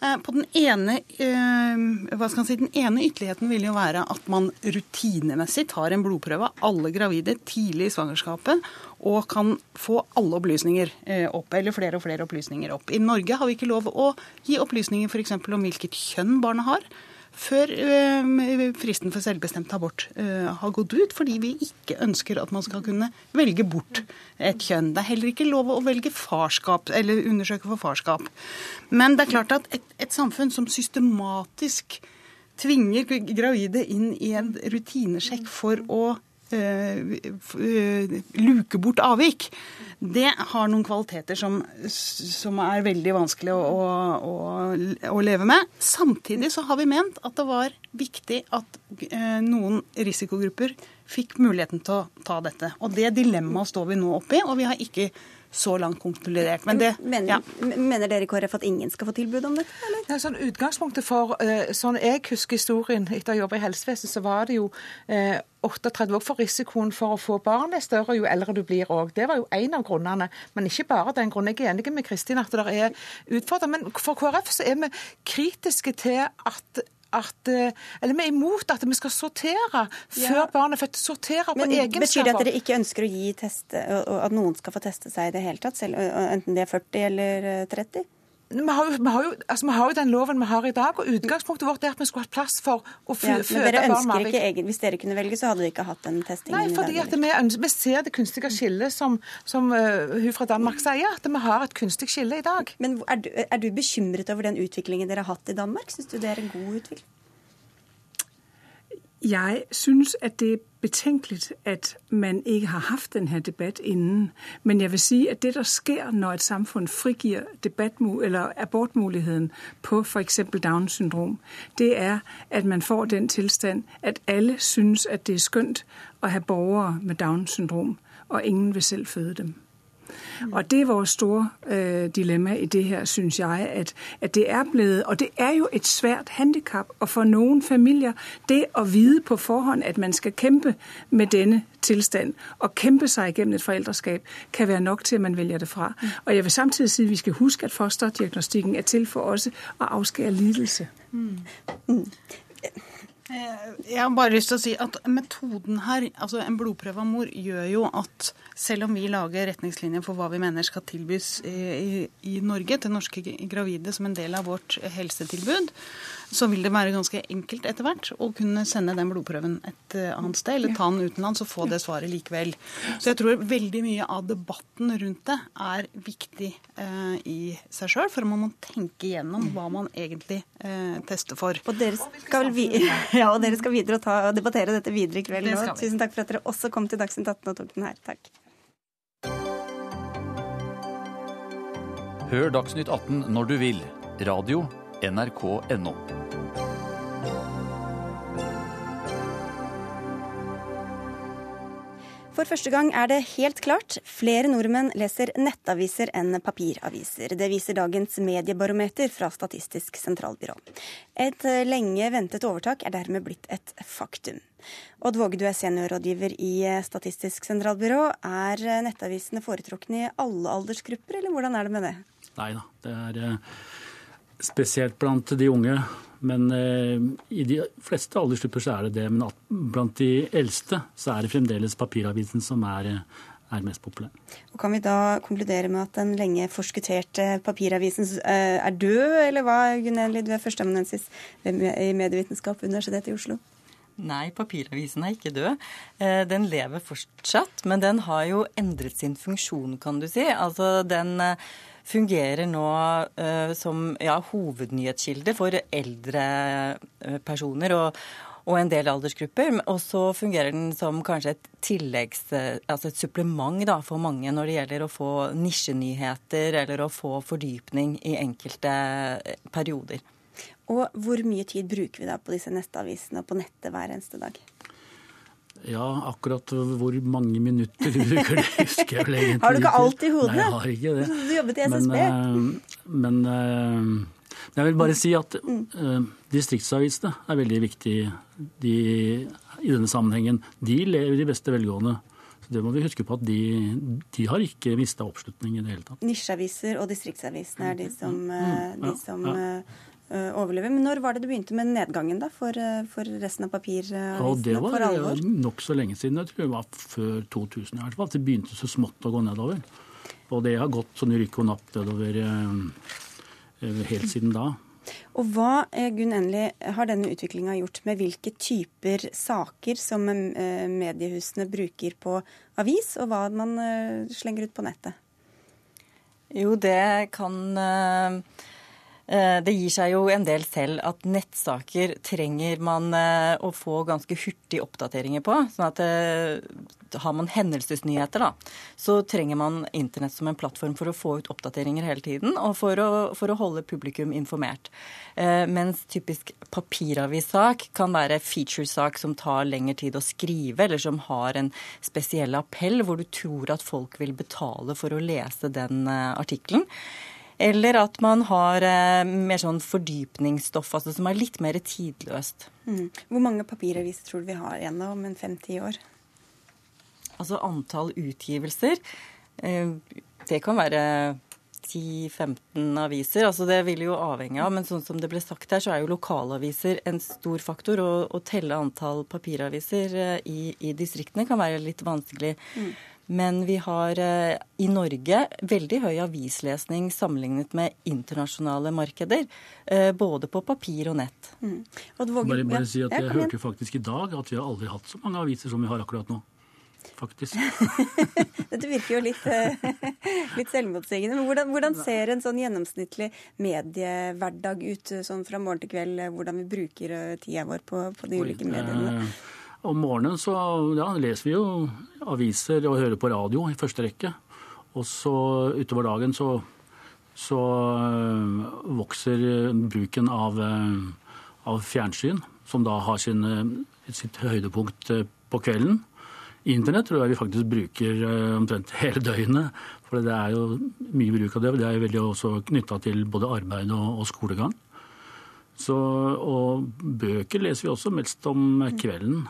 Eh, på den ene, eh, si, den ene ytterligheten vil jo være at man rutinemessig tar en blodprøve av alle gravide tidlig i svangerskapet og kan få alle opplysninger eh, opp, eller flere og flere opplysninger opp. I Norge har vi ikke lov å gi opplysninger f.eks. om hvilket kjønn barnet har før øh, fristen for selvbestemt abort øh, har gått ut, fordi vi ikke ønsker at man skal kunne velge bort et kjønn. Det er heller ikke lov å velge farskap, eller undersøke for farskap. Men det er klart at et, et samfunn som systematisk tvinger gravide inn i en rutinesjekk for å luke bort avvik, det har noen kvaliteter som, som er veldig vanskelig å, å, å, leve med. Samtidig så har vi ment at det var viktig at eh, noen risikogrupper fikk muligheten til å ta dette. Og det dilemmaet står vi nå oppi, og vi har ikke så langt konkludert. Men det, mener, ja. mener dere i KrF at ingen skal få tilbud om dette? Eller? Ja, sånn utgangspunktet for, eh, sånn jeg husker historien etter å jobbe i helsevesenet, så var det jo eh, 38 år for risikoen for å få barn er større jo eldre du blir òg. Det var jo en av grunnene, men ikke bare den grunnen. Jeg er enig med Kristin at det er utfordringer. Men for KrF så er vi kritiske til at at, eh, eller vi er imot at vi skal sortere før ja. barnet er født. Sortere på Men, egenskaper. Betyr det at dere ikke ønsker å gi test, at noen skal få teste seg i det hele tatt, selv, enten de er 40 eller 30? Vi har, jo, vi, har jo, altså vi har, jo, den loven vi har i dag, og utgangspunktet vårt er at vi skulle hatt plass for å fø, ja, føde barn. Men dere ønsker ikke egen, Hvis dere kunne velge, så hadde dere ikke hatt den testingen? Nei, fordi at vi, vi, ser det kunstige skillet som, som uh, hun fra Danmark sier, at vi har et kunstig skille i dag. Men er du, er du bekymret over den utviklingen dere har hatt i Danmark? Syns du det er en god utvikling? Jeg synes, at det er betenkelig at man ikke har hatt denne debatt innen. Men jeg vil si at det, der sker, når et samfunn frigiver eller abortmuligheden på for eksempel Down-syndrom, det er, at man får den tilstand, at alle synes, at det er skønt å ha borgere med Downs syndrom, og ingen vil selv føde dem. Og det er vores store øh, dilemma i det her, synes jeg. At, at, det er blevet Og det er jo et svært handikap. Og for noen familier, det å vite på forhånd at man skal kjempe med denne tilstand og kjempe seg gjennom et forældreskab, kan være nok til at man velger det fra. Og jeg vil samtidig si at vi skal huske at fosterdiagnostikken er til for også at avskære lidelse. Mm. Mm. Eh, jeg har bare lyst til å si at metoden her, altså en blodprøve av mor, gjør jo at selv om vi lager retningslinjer for hva vi mener skal tilbys i, i, Norge til norske gravide som en del av vårt helsetilbud, så vil det være ganske enkelt etter hvert å kunne sende den blodprøven et eh, annet sted, eller ta den utenlands og få det svaret likevel. Så jeg tror veldig mye av debatten rundt det er viktig eh, i seg sjøl, for man må tenke igjennom hva man egentlig eh, tester for. Og dere skal, vi, ja, og dere skal videre og, ta, og debattere dette videre i kveld. Nå. Tusen takk for at dere også kom til Dagsnytt 18 og tok den her. Takk. Hør Dagsnytt 18 når du vil. Radio nrk.no. For første gang er det helt klart flere nordmenn leser nettaviser enn papiraviser. Det viser dagens mediebarometer fra Statistisk sentralbyrå. Et lenge ventet overtak er dermed blitt et faktum. Odd Våge, du er seniorrådgiver i Statistisk sentralbyrå. Er nettavisene foretrukne i alle aldersgrupper, eller hvordan er det med det? Nei da, det er eh, spesielt blant de unge. Men eh, i de fleste aldersgrupper så er det det. Men blant de eldste så er det fremdeles papiravisen som er, er mest populær. Og kan vi da konkludere med at den lenge forskutterte papiravisen eh, er død, eller hva, Gunn du er førsteamanuensis i medievitenskap ved Universitetet i Oslo? Nei, papiravisen er ikke død. Eh, den lever fortsatt, men den har jo endret sin funksjon, kan du si. Altså den fungerer nå uh, som ja, hovednyhetskilde for eldre uh, personer. og, og en del aldersgrupper. Og så fungerer den som kanskje et tilleggs, eh, altså et supplement da, for mange når det gjelder å få nisjenyheter eller å få fordypning i enkelte perioder. Og hvor mye tid bruker vi da på disse nettavisene og på nettet hver eneste dag? Ja, akkurat hvor mange minutter du bruker, det husker jeg vel egentlig Har du ikke alt i hodet? Nei, jeg har ikke det. Du jobbet i SSB. Men, men, men, jeg vil bare si at uh, distriktsavisene er veldig viktige de, i denne sammenhengen. De lever i beste velgående. Så det må vi huske på at de, de har ikke mista oppslutning i det hele tatt. Nisjeaviser og distriktsavisene er de som, mm, de som ja, ja. Eh, overleve. Men når var det du begynte med nedgangen da, for, eh, for resten av papiravisene? Ja, det var nokså lenge siden. Jeg tror det var før 2000 i hvert fall. Det begynte så smått å gå nedover. Og det har gått sånn rykk og napp nedover eh, helt siden da. Og hva Gunn Enli, har denne utviklinga gjort med hvilke typer saker som mediehusene bruker på avis, og hva man slenger ut på nettet? Jo, det kan det gir seg jo en del selv at nettsaker trenger man eh, å få ganske hurtige oppdateringer på. sånn at eh, har man hendelsesnyheter, da, så trenger man internett som en plattform for å få ut oppdateringer hele tiden, og for å, for å holde publikum informert. Eh, mens typisk papiravissak kan være featuresak som tar lengre tid å skrive, eller som har en spesiell appell hvor du tror at folk vil betale for å lese den eh, artikkelen. Eller at man har eh, mer sånn fordypningsstoff, altså som er litt mer tidløst. Mm. Hvor mange papiraviser tror du vi har igjen om en fem-ti år? Altså antall utgivelser, eh, det kan være 10-15 aviser. altså Det vil jo avhenge av, men sånn som det ble sagt her, så er jo lokalaviser en stor faktor. Og å telle antall papiraviser eh, i, i distriktene kan være litt vanskelig. Mm. Men vi har eh, i Norge veldig høy avislesning sammenlignet med internasjonale markeder. Eh, både på papir og nett. Mm. Og bare, bare si at Jeg hørte faktisk i dag at vi har aldri hatt så mange aviser som vi har akkurat nå. Faktisk. Dette virker jo litt, eh, litt selvmotsigende. Men hvordan, hvordan, ser en sånn gjennomsnittlig mediehverdag ut sånn fra morgen til kveld? Hvordan vi bruker tida vår på, på de ulike mediene? Om morgenen så ja, leser vi jo aviser og hører på radio i første rekke. Og så utover dagen så, så øh, vokser bruken av, øh, av, fjernsyn, som da har sin, øh, sitt høydepunkt på kvelden. Internett tror jeg vi faktisk bruker omtrent hele døgnet. For det er jo mye bruk av det. Det er jo veldig også knytta til både arbeid og, og skolegang. Så, og bøker leser vi også mest om kvelden.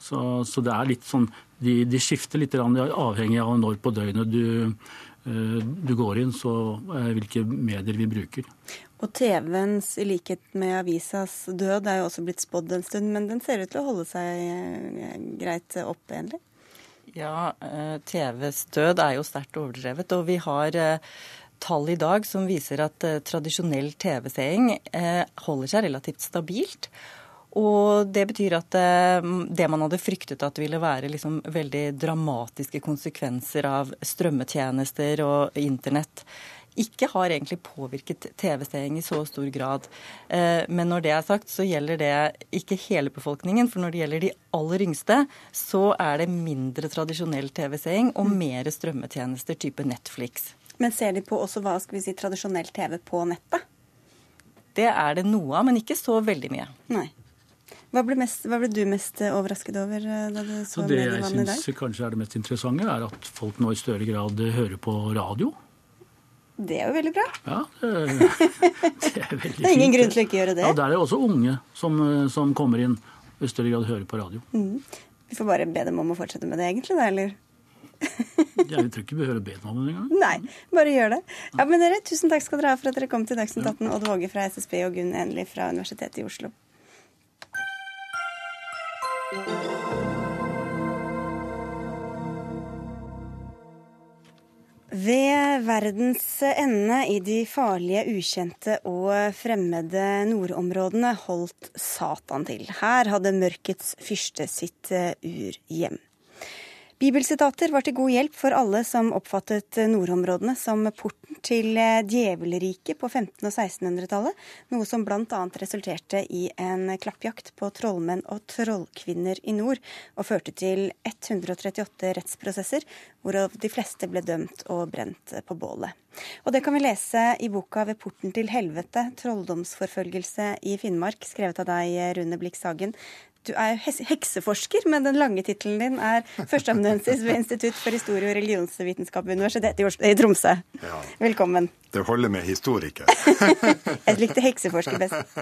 Så, så det er litt sånn De, de skifter litt avhengig av når på døgnet du, eh, du går inn, så hvilke medier vi bruker. Og TV-ens, i likhet med avisas død, er jo også blitt spådd en stund, men den ser ut til å holde seg eh, greit oppe, egentlig? Ja, eh, TVs død er jo sterkt overdrevet. Og vi har tall i dag som viser at eh, tradisjonell TV-seing eh, holder seg relativt stabilt. Og det betyr at eh, det man hadde fryktet at ville være liksom veldig dramatiske konsekvenser av strømmetjenester og internett, ikke har egentlig påvirket TV-seing i så stor grad. Eh, men når det er sagt, så gjelder det ikke hele befolkningen. For når det gjelder de aller yngste, så er det mindre tradisjonell TV-seing og mm. mer strømmetjenester type Netflix. Men ser de på også hva skal vi si, tradisjonell TV på nettet? Det er det noe av, men ikke så veldig mye. Nei. Hva ble, mest, hva ble, du mest overrasket over eh, da du så det jeg syns kanskje er det mest interessante, er at folk nå i større grad hører på radio. Det er jo veldig bra. Ja, det, det er veldig Det er ingen grunn til å ikke gjøre det. Ja, Der er det også unge som, som kommer inn og i større grad hører på radio. Mm. Vi får bare be dem om å fortsette med det, egentlig, da, eller? Jeg tror ikke vi behøver be dem om det engang. Nei, bare gjør det. Ja, men dere, Tusen takk skal dere ha for at dere kom til Dagsnytt 18. Odd Våge fra SSB og Gunn Enli fra Universitetet i Oslo. Ved verdens ende i de farlige, ukjente og fremmede nordområdene holdt Satan til. Her hadde mørkets fyrste sitt urhjem. Bibelsitater var til god hjelp for alle som oppfattet nordområdene som porten til eh, djevelriket på 1500- og 1600-tallet, noe som bl.a. resulterte i en klappjakt på trollmenn og trollkvinner i nord, og førte til 138 rettsprosesser, hvorav de fleste ble dømt og brent på bålet. Og det kan vi lese i boka 'Ved porten til helvete trolldomsforfølgelse i Finnmark', skrevet av deg, Rune Blix Hagen. Du er hekseforsker, men den lange tittelen din er førsteamanuensis ved Institutt for historie og religionsvitenskap ved Universitetet i Tromsø. Ja. Velkommen. Det holder med historiker. Jeg likte hekseforsker best.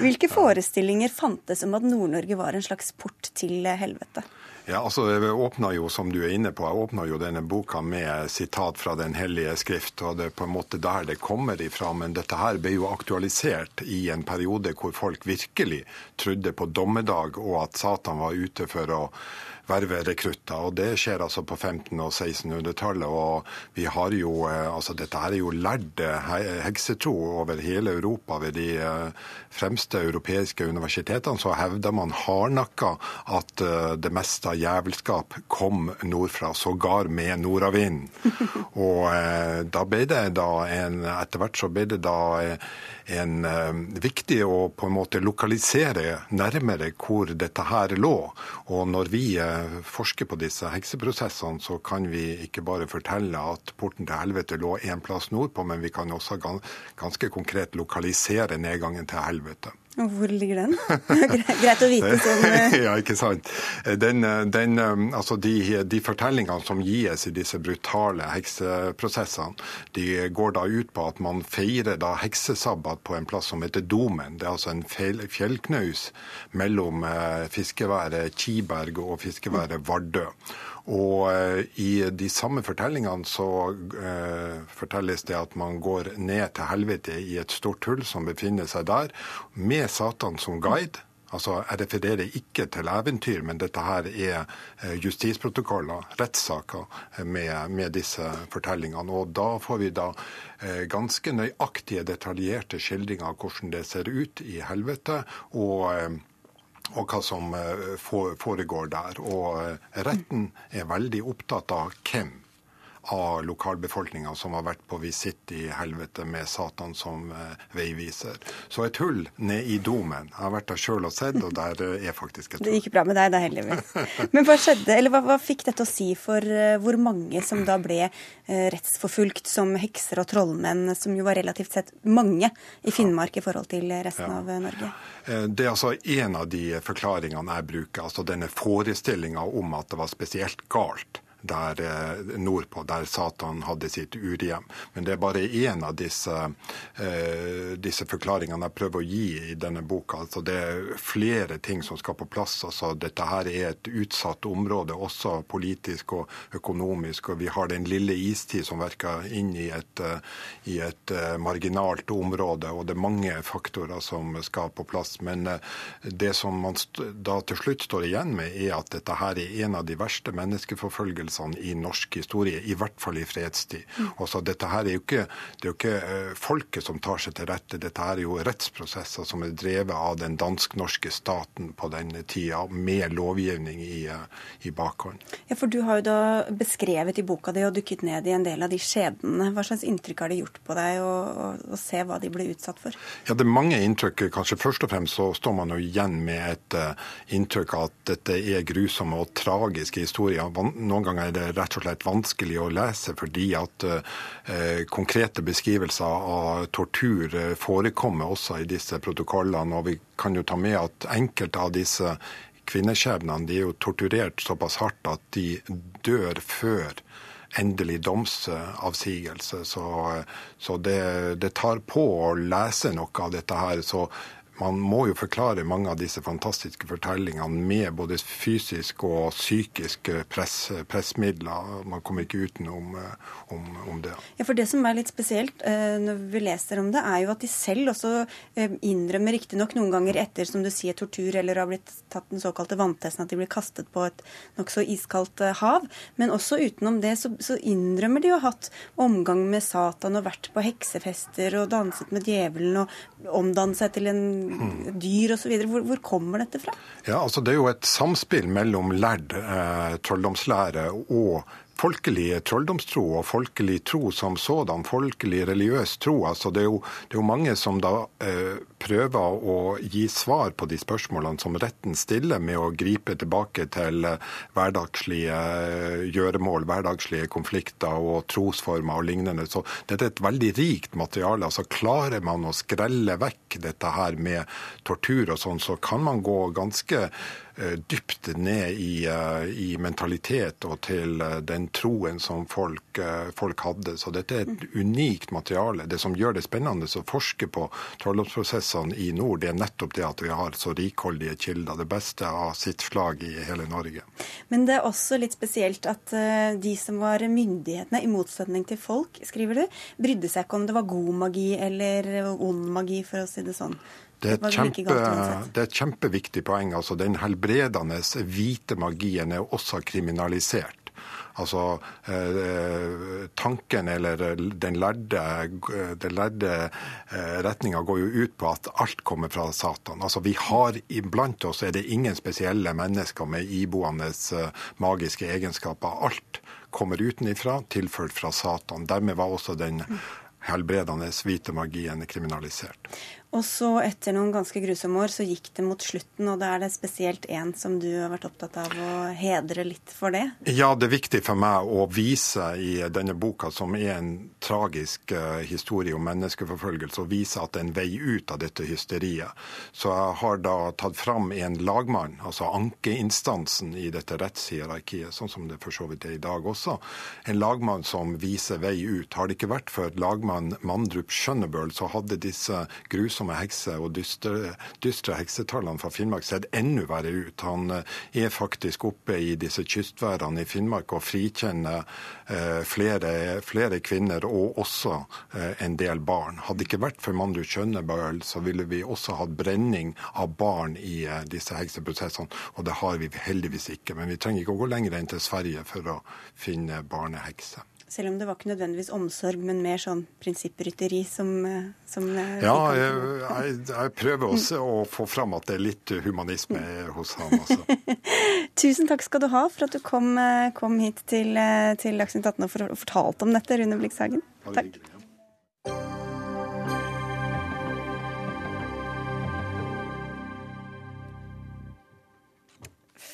Hvilke forestillinger fantes om at Nord-Norge var en slags port til helvete? Ja, altså Jeg åpna jo, som du er inne på, jeg åpna jo denne boka med sitat fra Den hellige skrift. og Det er på en måte der det kommer ifra. Men dette her ble jo aktualisert i en periode hvor folk virkelig trodde på dommedag, og at Satan var ute for å verve rekrutter. og Det skjer altså på 1500- og 1600-tallet. og vi har jo, eh, altså Dette her er jo lært heksetro over hele Europa. Ved de eh, fremste europeiske universitetene så hevder man hardnakka at eh, det meste av jævelskap kom nordfra, sågar med nordavinden. Og da ble det da en, etter hvert så ble det da en, viktig å på en måte lokalisere nærmere hvor dette her lå. Og når vi forsker på disse hekseprosessene, så kan vi ikke bare fortelle at porten til helvete lå en plass nordpå, men vi kan også ganske konkret lokalisere nedgangen til helvete. Og hvor ligger den? Greit å vite sånn eh. Ja, ikke sant. Den, den, eh, altså de, de, fortellingene som gis i disse brutale hekseprosessene, de går da ut på at man feirer da heksesabbat på en plass som heter Domen. Det er altså en fjellknaus mellom eh, fiskeværet Kiberg og fiskeværet Vardø. Og eh, i de samme fortellingene så uh, fortelles det at man går ned til helvete i et stort hull som befinner seg der, med Satan som guide. Altså, Jeg refererer ikke til eventyr, men dette her er eh, justisprotokoller, rettssaker, med, med, disse fortellingene. Og da får vi da ganske nøyaktige, detaljerte skildringer av hvordan det ser ut i helvete. og og hva som eh, foregår der. Og eh, retten er veldig opptatt av hvem. Av lokalbefolkninga som har vært på visitt i helvete med Satan som veiviser. Så et hull ned i domen. Jeg har vært der sjøl og sett, og der er faktisk et hull. Det gikk bra med deg da, heldigvis. Men hva skjedde, eller hva, hva fikk dette å si for hvor mange som da ble rettsforfulgt som hekser og trollmenn, som jo var relativt sett mange i Finnmark i forhold til resten ja. av Norge? Det er altså en av de forklaringene jeg bruker. altså Denne forestillinga om at det var spesielt galt der eh, nordpå, der Satan hadde sitt urhjem. Men det er bare én av disse, uh, disse, forklaringene jeg prøver å gi i denne boka. Altså, det er flere ting som skal på plass. Altså, dette her er et utsatt område, også politisk og økonomisk. og Vi har den lille istid som virker inn i et, uh, i et marginalt område. og Det er mange faktorer som skal på plass. Men det som man da til slutt står igjen med, er at dette her er en av de verste menneskeforfølgelsene hendelsene i norsk historie, i hvert fall i fredstid. Og Også dette her er jo ikke, det er jo ikke eh, folket som tar seg til rette, dette her er jo rettsprosesser som er drevet av den dansk-norske staten på denne tida, med lovgivning i, eh, i bakhånd. Ja, for Du har jo da beskrevet i boka di og dukket ned i en del av de skjebnene. Hva slags inntrykk har det gjort på deg å se hva de ble utsatt for? Ja, Det er mange inntrykk. Kanskje først og fremst så står man jo igjen med et uh, inntrykk av at dette er grusomme og tragiske historier. Noen ganger er det rett og slett vanskelig å lese fordi at eh, konkrete beskrivelser av tortur eh, forekommer også i disse protokollene. Og vi kan jo ta med at enkelte av disse kvinneskjebnene de er jo torturert såpass hardt at de dør før endelig domsavsigelse. Så, så det, det, tar på å lese noe av dette her. Så man må jo forklare mange av disse fantastiske fortellingene med både fysisk og psykisk press, pressmidler. Man kommer ikke utenom om, om, det. Ja, for Det som er litt spesielt eh, når vi leser om det, er jo at de selv også eh, innrømmer riktignok noen ganger etter som du sier, tortur eller har blitt tatt den såkalte vanntesten, at de blir kastet på et nokså iskaldt eh, hav. Men også utenom det så, så innrømmer de jo hatt omgang med Satan og vært på heksefester og danset med djevelen og omdannet seg til en dyr osv. Hvor, hvor kommer dette fra? Ja, altså Det er jo et samspill mellom lærd eh, trolldomslære og folkelig trolldomstro og folkelig tro som sådan, folkelig religiøs tro. Altså det, er jo, det er jo mange som da eh, prøver å gi svar på de spørsmålene som retten stiller, med å gripe tilbake til eh, hverdagslige eh, gjøremål, hverdagslige konflikter og trosformer og lignende. Så dette er et veldig rikt materiale. altså Klarer man å skrelle vekk dette her med tortur og sånn, så kan man gå ganske dypt ned i, eh, i, mentalitet og til eh, den troen som folk, folk, hadde. Så dette er et unikt materiale. Det som gjør det spennende å forske på trolldomsprosessene i nord, det er nettopp det at vi har så rikholdige kilder. Det beste av sitt slag i hele Norge. Men det er også litt spesielt at de som var myndighetene, i motsetning til folk, skriver du, brydde seg ikke om det var god magi eller ond magi, for å si det sånn. Det er, kjempe, det er et kjempeviktig poeng. altså Den helbredende hvite magien er også kriminalisert. Altså eh, tanken eller den lærde, den lærde eh, retninga går jo ut på at alt kommer fra Satan. Altså vi har Blant oss er det ingen spesielle mennesker med iboende eh, magiske egenskaper. Alt kommer utenifra, tilført fra Satan. Dermed var også den helbredende hvite magien kriminalisert. Og så, etter noen ganske grusomme år, så gikk det mot slutten, og da er det spesielt én som du har vært opptatt av å hedre litt for det? Ja, det er viktig for meg å vise i denne boka, som er en tragisk uh, historie om menneskeforfølgelse, å vise at det er en vei ut av dette hysteriet. Så jeg har da tatt fram en lagmann, altså ankeinstansen i dette rettshierarkiet, sånn som det for så vidt er i dag også. En lagmann som viser vei ut. Har det ikke vært for lagmann Mandrup Skjønnebøl, så hadde disse grusomme voldsomme hekse- og dystre, dystre heksetallene fra Finnmark sett enda verre ut. Han eh, er faktisk oppe i disse kystværene i Finnmark og frikjenner eh, flere, flere, kvinner og også eh, en del barn. Hadde det ikke vært for Mandu Kjønnebøl, så ville vi også hatt brenning av barn i disse hekseprosessene, og det har vi heldigvis ikke. Men vi trenger ikke å gå lenger enn til Sverige for å finne barnehekser. Selv om det var ikke nødvendigvis omsorg, men mer sånn prinsipprytteri som, eh, som eh, Ja, jeg, jeg, jeg, prøver også å få fram at det er litt humanisme hos ham. Altså. Tusen takk skal du ha for at du kom, eh, kom hit til, til Dagsnytt 18 og fortalte om dette, Rune Blikshagen. Takk.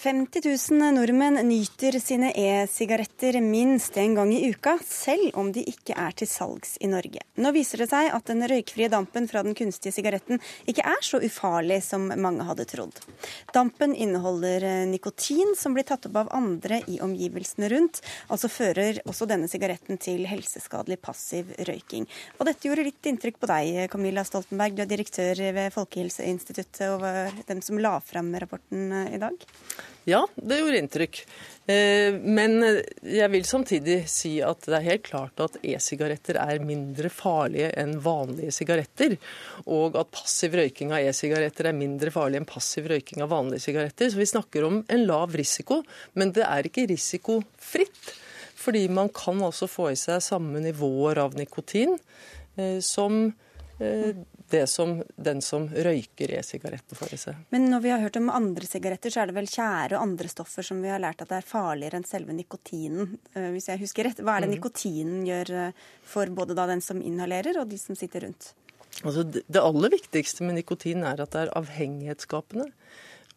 50 000 nordmenn nyter sine e-sigaretter minst en gang i uka, selv om de ikke er til salgs i Norge. Nå viser det seg at den røykfrie dampen fra den kunstige sigaretten ikke er så ufarlig som mange hadde trodd. Dampen inneholder nikotin som blir tatt opp av andre i omgivelsene rundt. Altså fører også denne sigaretten til helseskadelig passiv røyking. Og dette gjorde litt inntrykk på deg, Camilla Stoltenberg. Du er direktør ved Folkehelseinstituttet og var den som la fram rapporten i dag. Ja, det gjorde inntrykk. Eh, men jeg vil samtidig si at det er helt klart at e-sigaretter er mindre farlige enn vanlige sigaretter. Og at passiv røyking av e-sigaretter er mindre farlig enn passiv røyking av vanlige sigaretter. Så vi snakker om en lav risiko, men det er ikke risikofritt. Fordi man kan altså få i seg samme nivåer av nikotin eh, som eh, det som den som røyker e-sigaretten får i seg. Men når vi har hørt om andre sigaretter, så er det vel tjære og andre stoffer som vi har lært at det er farligere enn selve nikotinen, eh, hvis jeg husker rett. Hva er det mm. nikotinen gjør eh, for både da den som inhalerer og de som sitter rundt? Altså, det aller viktigste med nikotin er at det er avhengighetsskapende.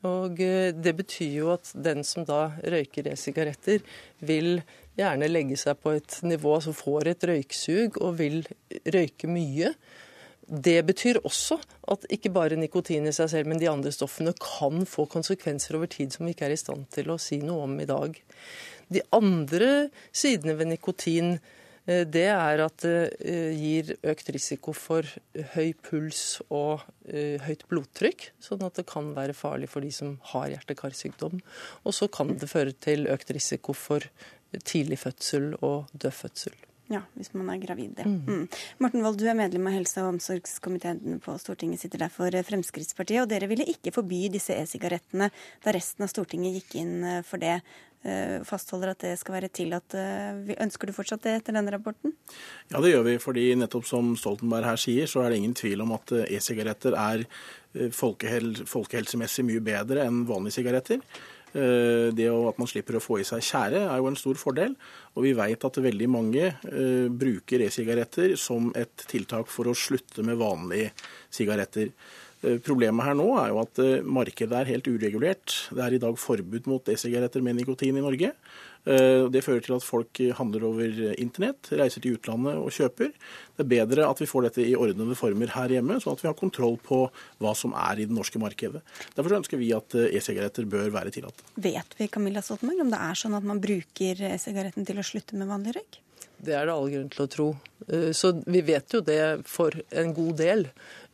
Og eh, det betyr jo at den som da røyker e-sigaretter, vil gjerne legge seg på et nivå som får et røyksug, og vil røyke mye. Det betyr også at ikke bare nikotin i seg selv, men de andre stoffene kan få konsekvenser over tid som vi ikke er i stand til å si noe om i dag. De andre sidene ved nikotin eh, det er at det eh, gir økt risiko for høy puls og eh, høyt blodtrykk, sånn at det kan være farlig for de som har hjerte-karsykdom. Og så kan det føre til økt risiko for tidlig fødsel og død fødsel. Ja, hvis man er gravid. Ja. Mm. mm. Morten Wold, du er medlem av helse- og omsorgskomiteen på Stortinget, sitter der for eh, Fremskrittspartiet. Og dere ville ikke forby disse e-sigarettene da resten av Stortinget gikk inn eh, for det. Eh, fastholder at det skal være tillatt. Ønsker du fortsatt det etter denne rapporten? Ja, det gjør vi. fordi nettopp som Stoltenberg her sier, så er det ingen tvil om at e-sigaretter er folkehel folkehelsemessig mye bedre enn vanlige sigaretter. Eh, det at man slipper å få i seg tjære, er jo en stor fordel. Og vi vet at veldig mange eh, bruker e-sigaretter som et tiltak for å slutte med vanlige sigaretter. Eh, problemet her nå er jo at markedet er helt uregulert. Det er i dag forbud mot e-sigaretter med nikotin i Norge. Eh, det fører til at folk handler over internett, reiser til utlandet og kjøper. Det er bedre at vi får dette i ordnede former her hjemme, sånn at vi har kontroll på hva som er i det norske markedet. Derfor ønsker vi at eh, e-sigaretter bør være tillatt. Vet vi Camilla Stoltenberg, om det er sånn at man bruker e-sigaretten til å slutte med vanlig røyk? Det er det all grunn til å tro. Eh, så vi vet jo det for en god del.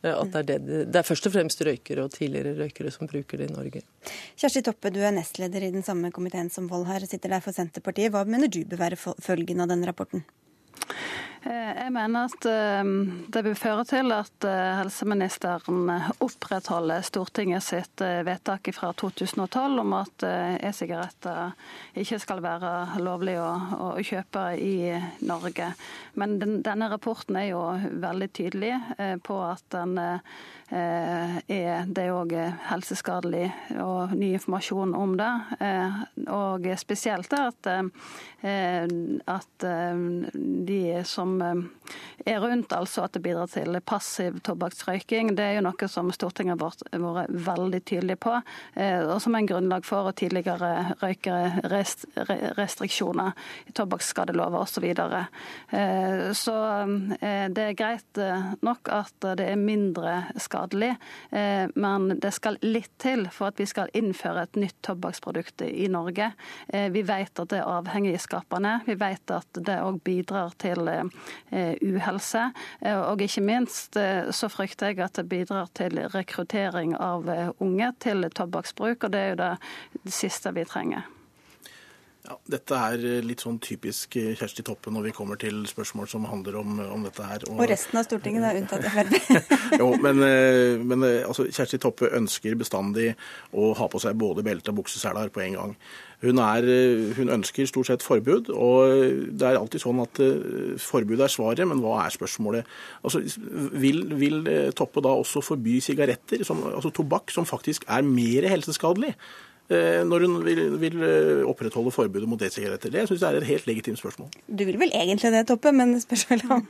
Eh, at det er, det, det er først og fremst røykere og tidligere røykere som bruker det i Norge. Kjersti Toppe, du er nestleder i den samme komiteen som Vold her, sitter der for Senterpartiet. Hva mener du bør være følgen av denne rapporten? Eh, jeg mener at eh, det vil føre til at eh, helseministeren opprettholder Stortinget sitt vedtak fra 2012 om at e-sigaretter ikke skal være lovlig å, å, kjøpe i Norge. Men den, denne rapporten er jo veldig tydelig på at den er det òg helseskadelig og ny informasjon om det. Og spesielt at, at de som som eh, er rundt, altså at det bidrar til passiv tobakksrøyking. Det er jo noe som Stortinget har vært veldig tydelig på, eh, og som er en grunnlag for tidligere røykerestriksjoner i tobakksskadelova osv. Så, videre. Eh, så det er greit nok at det er mindre skadelig, men det skal litt til for at vi skal innføre et nytt tobakksprodukt i Norge. Vi vet at det er avhengigskapende. Vi vet at det òg bidrar til uhelse. Eh, og ikke minst eh, så frykter jeg at det bidrar til rekruttering av unge til tobakksbruk, og det er jo det siste vi trenger. Ja, dette er eh, litt sånn typisk eh, Kjersti Toppe når vi kommer til spørsmål som handler om, om dette her. Og, og, resten av Stortinget, er unntatt Frp. jo, men, eh, men altså, Kjersti Toppe ønsker bestandig å ha på seg både belte og bukseseler på en gang. Hun, er, hun, ønsker stort sett forbud, og det er alltid sånn at forbud er svaret, men hva er spørsmålet? Altså, vil, vil Toppe da også forby sigaretter, som, altså tobakk, som faktisk er mer helseskadelig? Eh, når hun vil, vil eh, opprettholde forbudet mot e-sigaretter? Det syns jeg er et helt legitimt spørsmål. Du vil vel egentlig det, Toppe, men spørs vel om,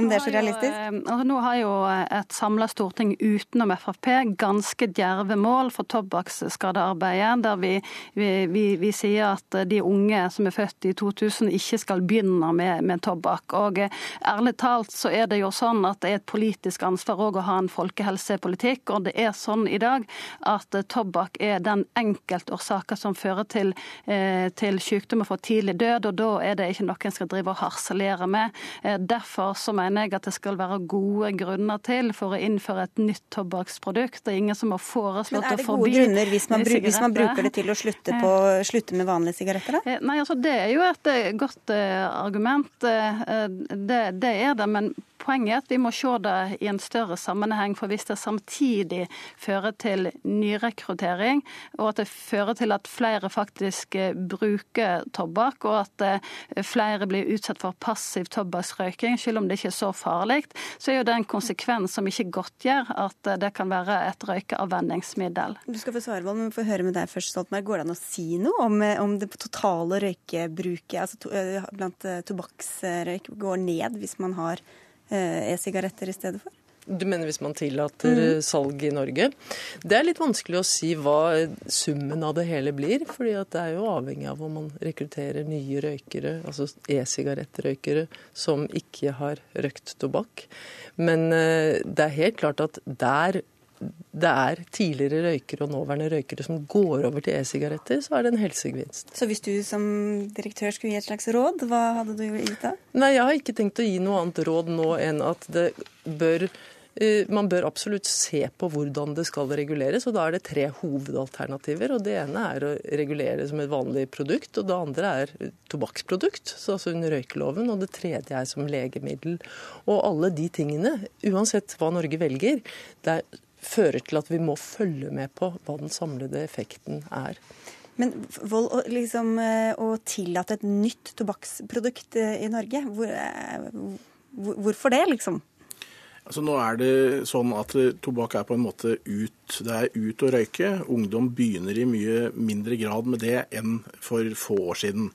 om det er så realistisk? Jo, eh, altså, nå har jo et samla storting utenom Frp ganske djerve mål for tobakksskadearbeidet, der vi, vi, vi, vi, sier at de unge som er født i 2000 ikke skal begynne med, med tobakk. Og ærlig talt så er det jo sånn at det er et politisk ansvar òg å ha en folkehelsepolitikk, og det er sånn i dag at tobakk er den enkelte enkeltårsaker som fører til, eh, til sykdom og for tidlig død, og da er det ikke noe en skal drive og harselere med. Eh, derfor så mener jeg at det skal være gode grunner til for å innføre et nytt tobakksprodukt. Det er ingen som har foreslått å forby Men er det gode grunner hvis man, hvis man, bruker det til å slutte, på, slutte med vanlige sigaretter, da? Nei, altså Det er jo et godt argument. Det, det er det. men Poenget er at vi må se det i en større sammenheng. For hvis det samtidig fører til nyrekruttering, og at det fører til at flere faktisk eh, bruker tobakk, og at eh, flere blir utsatt for passiv tobakksrøyking, selv om det ikke er så farlig, så er jo det en konsekvens som ikke godtgjør at eh, det kan være et røykeavvenningsmiddel. Du skal få svare, men vi får høre med deg først, Stoltenberg. Går det an å si noe om, om det totale røykebruket altså to, blant tobakksrøyk går ned hvis man har e-sigaretter i stedet for? Du mener hvis man tillater mm. salg i Norge? Det er litt vanskelig å si hva summen av det hele blir. fordi det er jo avhengig av om man rekrutterer nye røykere, altså e-sigarettrøykere, som ikke har røkt tobakk. Men eh, det er helt klart at der det er tidligere røykere og nåværende røykere som går over til e-sigaretter, så er det en helsegevinst. Så hvis du som direktør skulle gi et slags råd, hva hadde du gitt da? Nei, jeg har ikke tenkt å gi noe annet råd nå enn at det bør man bør absolutt se på hvordan det skal reguleres, og da er det tre hovedalternativer. og Det ene er å regulere som et vanlig produkt, og det andre er tobakksprodukt, altså under røykeloven, og det tredje er som legemiddel. Og alle de tingene, uansett hva Norge velger, det er fører til at vi må følge med på hva den samlede effekten er. Men vold, liksom, eh, å tillate et nytt tobakksprodukt eh, i Norge, hvor, eh, hvorfor det, liksom? Altså Nå er det sånn at tobakk er på en måte ut. Det er ut å røyke. Ungdom begynner i mye mindre grad med det enn for få år siden.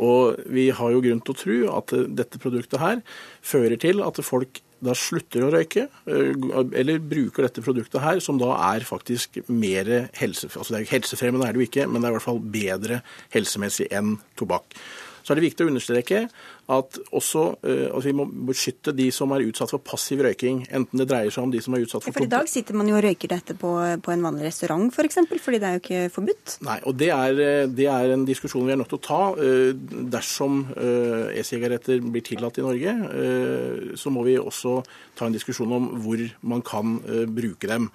Og vi har jo grunn til å tro at dette produktet her fører til at folk da slutter å røyke, eh, eller bruker dette produktet her, som da er faktisk mer helse, altså det er helsefremmende, er det jo ikke, men det er i hvert fall bedre helsemessig enn tobakk. Så er det viktig å understreke at også altså vi må beskytte de som er utsatt for passiv røyking. Enten det dreier seg om de som er utsatt for ja, For I dag sitter man jo og røyker dette på, på en vanlig restaurant f.eks., for eksempel, fordi det er jo ikke forbudt. Nei, og det er, eh, det er, en diskusjon vi er nødt til å ta. Uh, dersom e-sigaretter blir tillatt i Norge, så må vi også ta en diskusjon om hvor man kan bruke dem.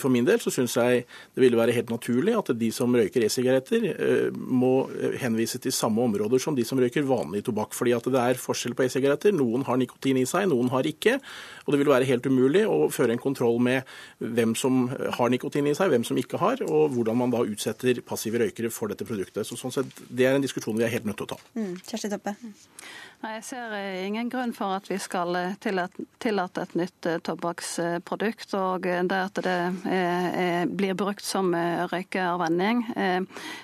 For min del så syns jeg det ville være helt naturlig at de som røyker e-sigaretter, må henvise til samme områder som de som røyker vanlig tobakk. fordi at at det er forskjell på e-sigaretter. Noen har nikotin i seg, noen har ikke. Og det vil være helt umulig å føre en kontroll med hvem som har nikotin i seg, hvem som ikke har, og hvordan man da utsetter passive røykere for dette produktet. Så sånn sett, Det er en diskusjon vi er helt nødt til å ta. Mm. Kjersti Toppe. Nei, Jeg ser eh, ingen grunn for at vi skal eh, tillate et nytt eh, tobakksprodukt. Og det at det er, blir brukt som røykeavvenning,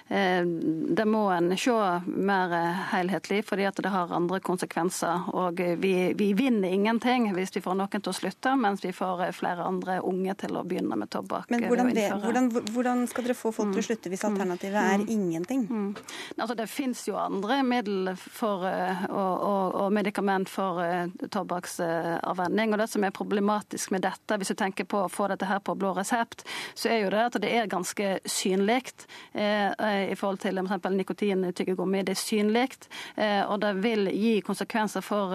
det må en se mer helhetlig, fordi det har andre konsekvenser. Og vi, vi, vinner ingenting hvis vi får noen til å slutte, mens vi får flere andre unge til å begynne med tobakk. Men hvordan, hvordan, hvordan skal dere få folk til å mm. slutte hvis alternativet er mm. ingenting? Mm. Altså, det finnes jo andre middel for å og, og medikament for tobakksavvenning. Og det som er problematisk med dette, hvis du tenker på å få dette her på blå resept, så er jo det at det er ganske synlig i forhold til f.eks. nikotintyggegummi. Det er synlig, og det vil gi konsekvenser for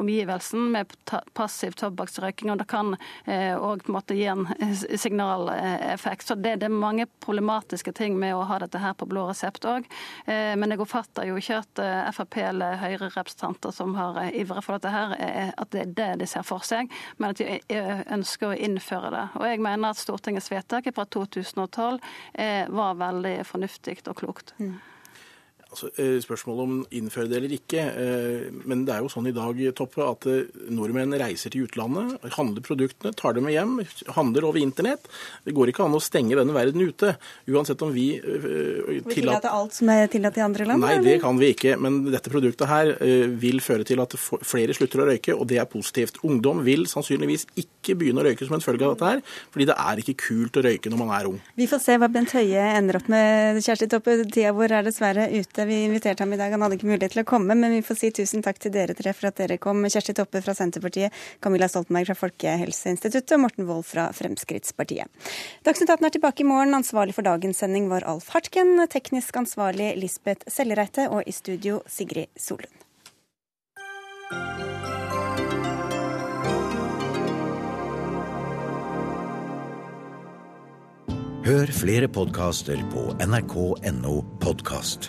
omgivelsen med passiv tobakksrøyking. og det kan òg gi en signaleffekt. Så det, det, er mange problematiske ting med å ha dette her på blå resept òg. Men jeg oppfatter jo ikke at Frp eller Høyre-representanter som har ivret for dette her, at det er det de ser for seg, men at de ønsker å innføre det. Og jeg mener at Stortingets vedtak fra 2012 var veldig fornuftig og klokt. Mm. Altså, eh, spørsmålet om innføre det eller ikke. Eh, men det er jo sånn i dag Toppe, at eh, nordmenn reiser til utlandet, handler produktene, tar dem med hjem, handler over internett. Det går ikke an å stenge denne verden ute. Uansett om vi tillater Vi tillater alt som er tillatt i andre land? Nei, det kan vi ikke. Men dette produktet her vil føre til at flere slutter å røyke, og det er positivt. Ungdom vil sannsynligvis ikke begynne å røyke som en følge av dette her, fordi det er ikke kult å røyke når man er ung. Vi får se hva Bent Høie ender opp med. Kjersti Toppe, tida vår er dessverre ute. Vi inviterte ham i dag. Han hadde ikke mulighet til å komme, men vi får si tusen takk til dere tre for at dere kom. Kjersti Toppe fra Senterpartiet, Camilla Stoltenberg fra Folkehelseinstituttet og Morten Wold fra Fremskrittspartiet. Dagsnytt 18 er tilbake i morgen. Ansvarlig for dagens sending var Alf Hartken, teknisk ansvarlig Lisbeth Sellereite og i studio Sigrid Solund. Hør flere podkaster på nrk.no podkast.